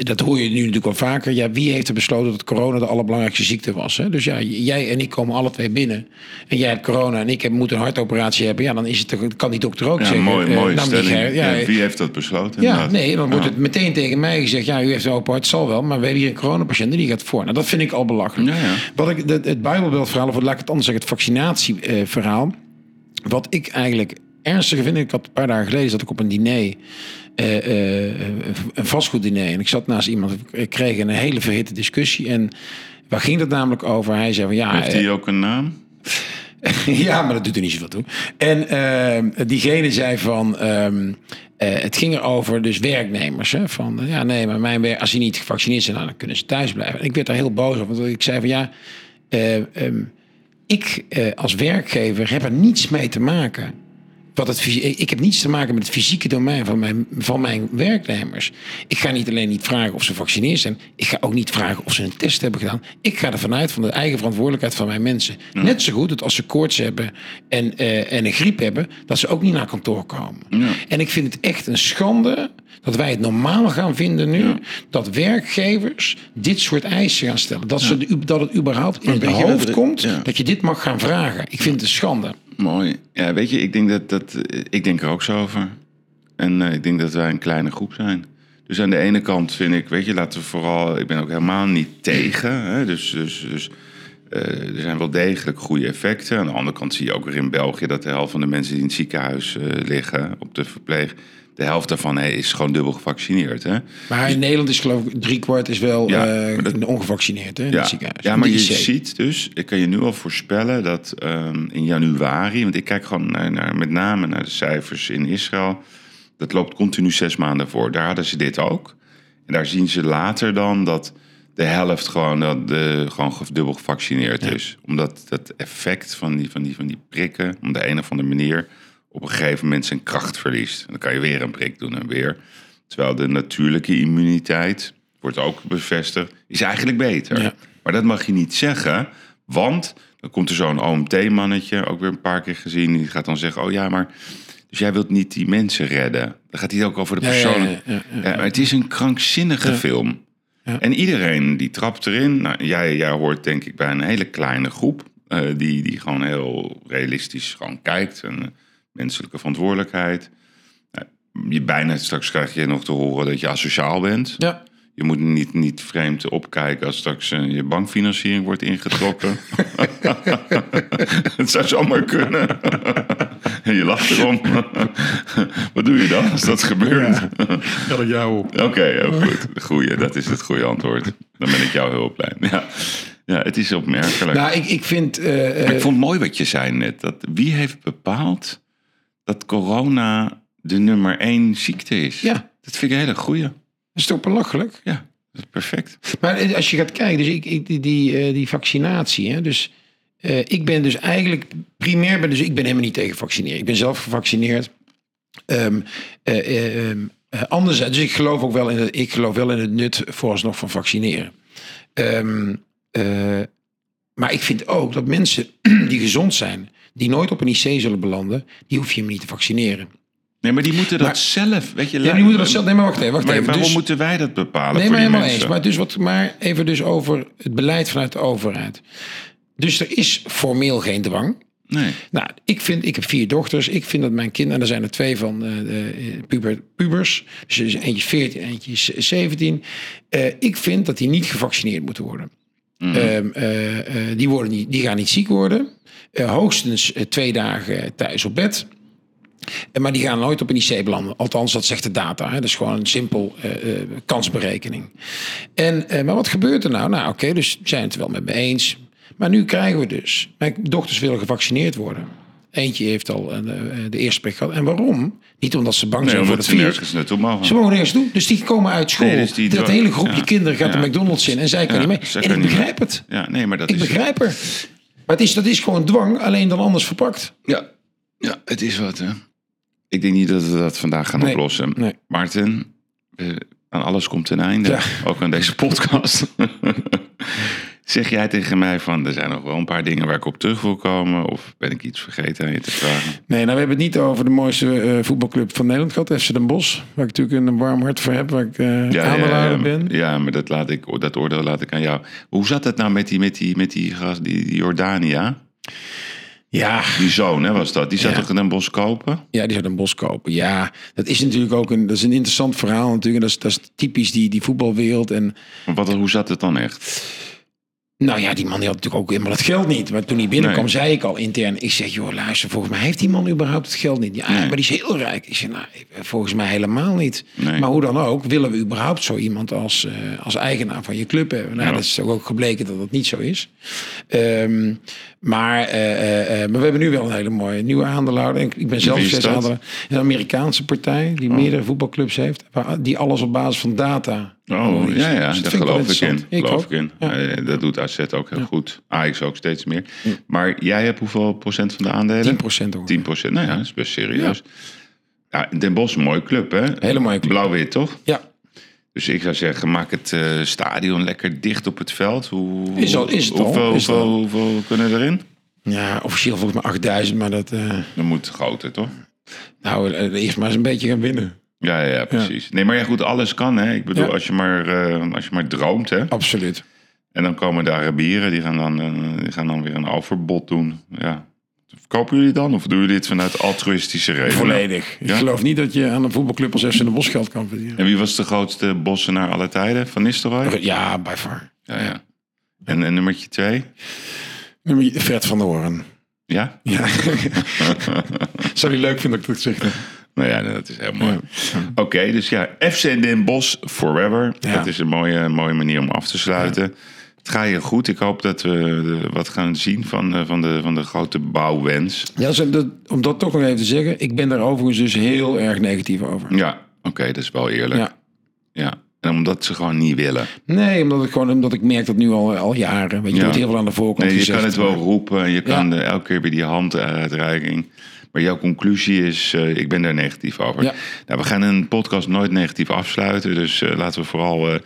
dat hoor je nu natuurlijk wel vaker. Ja, wie heeft er besloten dat corona de allerbelangrijkste ziekte was? Hè? Dus ja, jij en ik komen alle twee binnen. En jij hebt corona en ik heb, moet een hartoperatie hebben. Ja, dan is het, kan die dokter ook Ja, zeggen. mooi, mooie nou, stelling. Ja, Ja, wie heeft dat besloten? ja, inderdaad? nee, dan wordt het meteen tegen mij gezegd... ja, u heeft een open hart, zal wel, maar we hebben hier een coronapatiënt... en die gaat voor. Nou, dat vind ik al belachelijk. Ja, ja. Wat ik, het, het Bijbelbeeldverhaal, of laat ik het anders zeggen... het vaccinatieverhaal... wat ik eigenlijk ernstiger vind... ik had een paar dagen geleden zat ik op een diner... eh, eh, een vastgoeddiner. En ik zat naast iemand, ik kreeg een hele verhitte discussie. En waar ging het namelijk over? Hij zei van ja... Heeft eh, hij ook een naam? ja, maar dat doet er niet zoveel toe. En ehm, diegene zei van... ehm, eh, het ging erover dus werknemers. Hè, van, eh, ja, nee, maar mijn werk, als die niet gevaccineerd zijn... nou, dan kunnen ze thuis blijven. En ik werd daar heel boos op. Want ik zei van ja... eh, ehm, ik eh, als werkgever heb er niets mee te maken. Wat het, ik heb niets te maken met het fysieke domein van mijn, van mijn werknemers. Ik ga niet alleen niet vragen of ze gevaccineerd zijn. Ik ga ook niet vragen of ze een test hebben gedaan. Ik ga ervan uit van de eigen verantwoordelijkheid van mijn mensen. Net zo goed dat als ze koorts hebben en, eh, en een griep hebben... dat ze ook niet naar kantoor komen. En ik vind het echt een schande dat wij het normaal gaan vinden nu... dat werkgevers dit soort eisen gaan stellen. Dat, ze, dat het überhaupt in het hoofd komt... dat je dit mag gaan vragen. Ik vind het een schande. Mooi. Ja, weet je, ik denk, dat, dat, eh, ik denk er ook zo over. En eh, ik denk dat wij een kleine groep zijn. Dus aan de ene kant vind ik, weet je, laten we vooral... Ik ben ook helemaal niet tegen. Hè, dus dus, dus eh, er zijn wel degelijk goede effecten. Aan de andere kant zie je ook weer in België... dat de helft van de mensen die in het ziekenhuis liggen op de verpleeg... de helft daarvan is gewoon dubbel gevaccineerd. Hè? Maar in Nederland is geloof ik driekwart is wel Ja, eh, dat- ongevaccineerd hè, in Ja, het ziekenhuis. ja maar je ziet dus, ik kan je nu al voorspellen dat ehm, in januari, want ik kijk gewoon naar, naar, met name naar de cijfers in Israël, dat loopt continu zes maanden voor. Daar hadden ze dit ook. En daar zien ze later dan dat de helft gewoon, dat de, gewoon ge- dubbel gevaccineerd is. Omdat dat effect van die, van, die, van die prikken, op de een of andere manier, op een gegeven moment zijn kracht verliest. Dan kan je weer een prik doen en weer. Terwijl de natuurlijke immuniteit, wordt ook bevestigd, is eigenlijk beter. Ja. Maar dat mag je niet zeggen, want Dan komt er zo'n OMT-mannetje, ook weer een paar keer gezien. Die gaat dan zeggen, oh ja, maar... Dus jij wilt niet die mensen redden. Dan gaat hij ook over de persoon. ja. Ja, maar het is een krankzinnige film. En iedereen die trapt erin. Nou, jij, jij hoort denk ik bij een hele kleine groep. eh, die, die gewoon heel realistisch gewoon kijkt. En eh, menselijke verantwoordelijkheid. Nou, je bijna straks krijg je nog te horen dat je asociaal bent. Ja. Je moet niet, niet vreemd opkijken als straks eh, je bankfinanciering wordt ingetrokken. Het zou zomaar kunnen. en je lacht erom. Wat doe je dan als dat gebeurt? Bel ik jou op. Oké, heel goed. Goeie, dat is het goede antwoord. Dan ben ik jou heel blij. Ja, ja het is opmerkelijk. Nou, ik, ik vind... eh, eh, ik vond het mooi wat je zei net. Dat, wie heeft bepaald dat corona de nummer één ziekte is? Ja. Dat vind ik een hele goeie. dat is toch belachelijk? Ja, dat is perfect. Maar eh, als je gaat kijken, dus ik, ik, die, die, eh, die vaccinatie, hè, dus eh, ik ben dus eigenlijk primair, ben, dus ik ben helemaal niet tegen vaccineren. Ik ben zelf gevaccineerd. Ehm eh, ehm, eh, anderzijds, dus ik geloof ook wel in het, ik geloof wel in het nut vooralsnog van vaccineren. Ehm, eh, maar ik vind ook dat mensen die gezond zijn, die nooit op een IC zullen belanden, die hoef je hem niet te vaccineren. Nee, maar die moeten dat Maar- zelf. Weet je, Ja, die moeten dat zelf. Nee, maar wacht even. Wacht Maar even. waarom Dus- moeten wij dat bepalen? Nee, voor maar helemaal mensen? eens. Maar, dus wat, maar even dus over het beleid vanuit de overheid. Dus er is formeel geen dwang. Nee. Nou, ik, vind, ik heb vier dochters. Ik vind dat mijn kinderen, en er zijn er twee van eh, puber, pubers. Dus eentje 14, eentje is 17. Eh, ik vind dat die niet gevaccineerd moeten worden. Mhm. Ehm, eh, eh, die, worden niet, die gaan niet ziek worden. Eh, hoogstens twee dagen thuis op bed. Maar die gaan nooit op een IC belanden. Althans, dat zegt de data. Hè. Dat is gewoon een simpel kansberekening. En, maar wat gebeurt er nou? Nou, oké, dus zijn het wel met me eens. Maar nu krijgen we dus... Mijn dochters willen gevaccineerd worden. Eentje heeft al een, eh, de eerste prik gehad. En waarom? Niet omdat ze bang Nee, zijn voor het ze virus. nergens naartoe mogen. Ze mogen nergens doen. Dus die komen uit school. Nee, dus die dat dwa- hele groepje ja. kinderen gaat Ja. de McDonald's in. En zij kan niet mee. En ik mee. begrijp het. Ja, nee, maar dat Ik is... begrijp er. Maar het is, dat is gewoon dwang. Alleen dan anders verpakt. Ja. ja, het is wat, hè. Ik denk niet dat we dat vandaag gaan Nee. oplossen. Nee. Maarten, aan alles komt een einde. Ja. Ook aan deze podcast. zeg jij tegen mij van, er zijn nog wel een paar dingen waar ik op terug wil komen? Of ben ik iets vergeten aan je te vragen? Nee, nou we hebben het niet over de mooiste eh, voetbalclub van Nederland gehad. FC Den Bosch. Waar ik natuurlijk een warm hart voor heb. Waar ik eh aandeelhouder ben. ja, maar dat, laat ik, dat oordeel laat ik aan jou. Hoe zat het nou met die, met die, met die, gast, die, die Jordania? Ja, Die zoon, hè, was dat? Die zat Ja. toch in een bos kopen? ja, die zou een bos kopen. Ja, dat is natuurlijk ook een, dat is een interessant verhaal natuurlijk. En dat is, dat is typisch die, die voetbalwereld. En Maar Wat, hoe zat het dan echt? Nou ja, die man die had natuurlijk ook helemaal het geld niet. Maar toen hij binnenkwam, Nee. zei ik al intern. Ik zeg, joh, luister, volgens mij heeft die man überhaupt het geld niet. Ja, Nee. maar die is heel rijk. Ik zeg, nou, volgens mij helemaal niet. Nee. Maar hoe dan ook, willen we überhaupt zo iemand als, eh, als eigenaar van je club hebben? Nou, Ja. dat is ook, ook gebleken dat dat niet zo is. Ehm, maar, eh, eh, maar we hebben nu wel een hele mooie nieuwe aandeelhouder. Ik, ben zelf is dat? aandeelhouder. Een Amerikaanse partij die meerdere voetbalclubs heeft. Die alles op basis van data. Oh, ja, ja, Dus dat geloof ik in. Ik geloof ook. ik in. Ja. Eh, dat doet AZ ook heel goed. Ajax ook steeds meer. Maar jij hebt hoeveel procent van de aandelen? 10 procent hoor. 10 procent. Nou ja, dat is best serieus. Ja. Den Bosch, een mooie club, hè? Hele mooie club. Blauw-wit, toch? Ja, Dus ik zou zeggen, maak het eh, stadion lekker dicht op het veld. Hoe, Is al- is het al, hoeveel, is het hoeveel, al. hoeveel kunnen erin? ja, officieel volgens mij 8000, maar dat... eh, Dan moet groter, toch? nou, eerst maar eens een beetje gaan winnen. Ja, ja, ja, precies. Nee, maar ja, goed, alles kan, hè? Ik bedoel, als, je maar, eh, als je maar droomt, hè? Absoluut. En dan komen de Arabieren, die gaan dan, eh, die gaan dan weer een overbod doen. Ja. Verkopen jullie dan? Of doen jullie dit vanuit altruïstische redenen? Volledig. Ja? Ik geloof niet dat je aan een voetbalclub als FC de Bos geld kan verdienen. En wie was de grootste bossenaar aller tijden? Van Nistelrooy? Ja, by far. Ja, ja. En, en nummertje twee? Nummer Fred van der Hoorn. Ja? Ja. Zou die leuk vinden dat ik dat zeg? Nou ja, dat is heel mooi. Oké, dus ja, FC Den Bosch forever. Dat is een mooie, mooie manier om af te sluiten. Het gaat je goed. Ik hoop dat we wat gaan zien van, eh, van, de, van de grote bouwwens. Ja, om dat toch nog even te zeggen. Ik ben daar overigens dus heel erg negatief over. Ja, oké, dat is wel eerlijk. Ja. Ja. En omdat ze gewoon niet willen. Nee, omdat ik gewoon omdat ik merk dat nu al, al jaren. Weet je, Ja. wordt heel veel aan de voorkant Nee, je gezegd. kan het wel roepen en je kan Ja. eh, elke keer bij die handuitreiking. Maar jouw conclusie is, eh, ik ben daar negatief over. Ja. Nou, we gaan een podcast nooit negatief afsluiten. Dus eh, laten we vooral eh,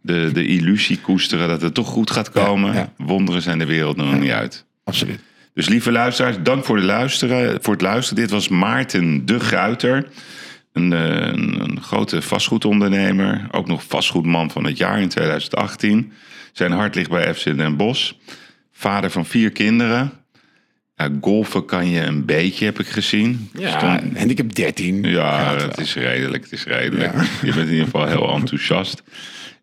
de, de illusie koesteren dat het toch goed gaat komen. ja. Wonderen zijn de wereld nog niet uit. absoluut. Dus lieve luisteraars, dank voor, de luisteren, voor het luisteren. Dit was Maarten de Gruiter. Een, een, een grote vastgoedondernemer. Ook nog vastgoedman van het jaar in 2018. Zijn hart ligt bij FC Den Bosch. Vader van vier kinderen. Ja, golfen kan je een beetje, heb ik gezien. Ja, en ik heb 13. ja, het wel. is redelijk. Het is redelijk. Ja. Je bent in ieder geval heel enthousiast.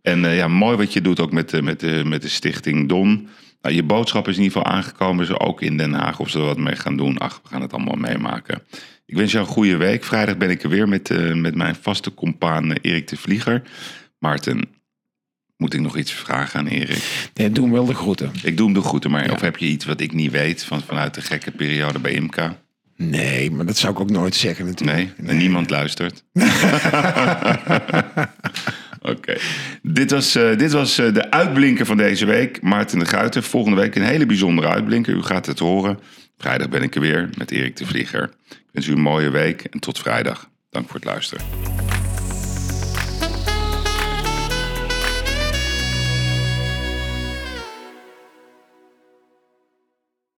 En eh, ja, mooi wat je doet ook met de, met de, met de stichting Don. Nou, je boodschap is in ieder geval aangekomen. Ze ook in Den Haag of ze er wat mee gaan doen. Ach, we gaan het allemaal meemaken. Ik wens jou een goede week. Vrijdag ben ik er weer met, eh, met mijn vaste compaan eh, Erik de Vlieger. Maarten, moet ik nog iets vragen aan Erik? Nee, doe hem wel de groeten. Ik doe hem de groeten, maar Ja. of heb je iets wat ik niet weet van, vanuit de gekke periode bij IMCA? Nee, maar dat zou ik ook nooit zeggen natuurlijk. Nee, en niemand luistert. Oké. Dit was, eh, dit was eh, de uitblinker van deze week. Maarten de Guiter. Volgende week een hele bijzondere uitblinker. U gaat het horen. Vrijdag ben ik er weer met Erik de Vlieger. Ik wens u een mooie week en tot vrijdag. Dank voor het luisteren.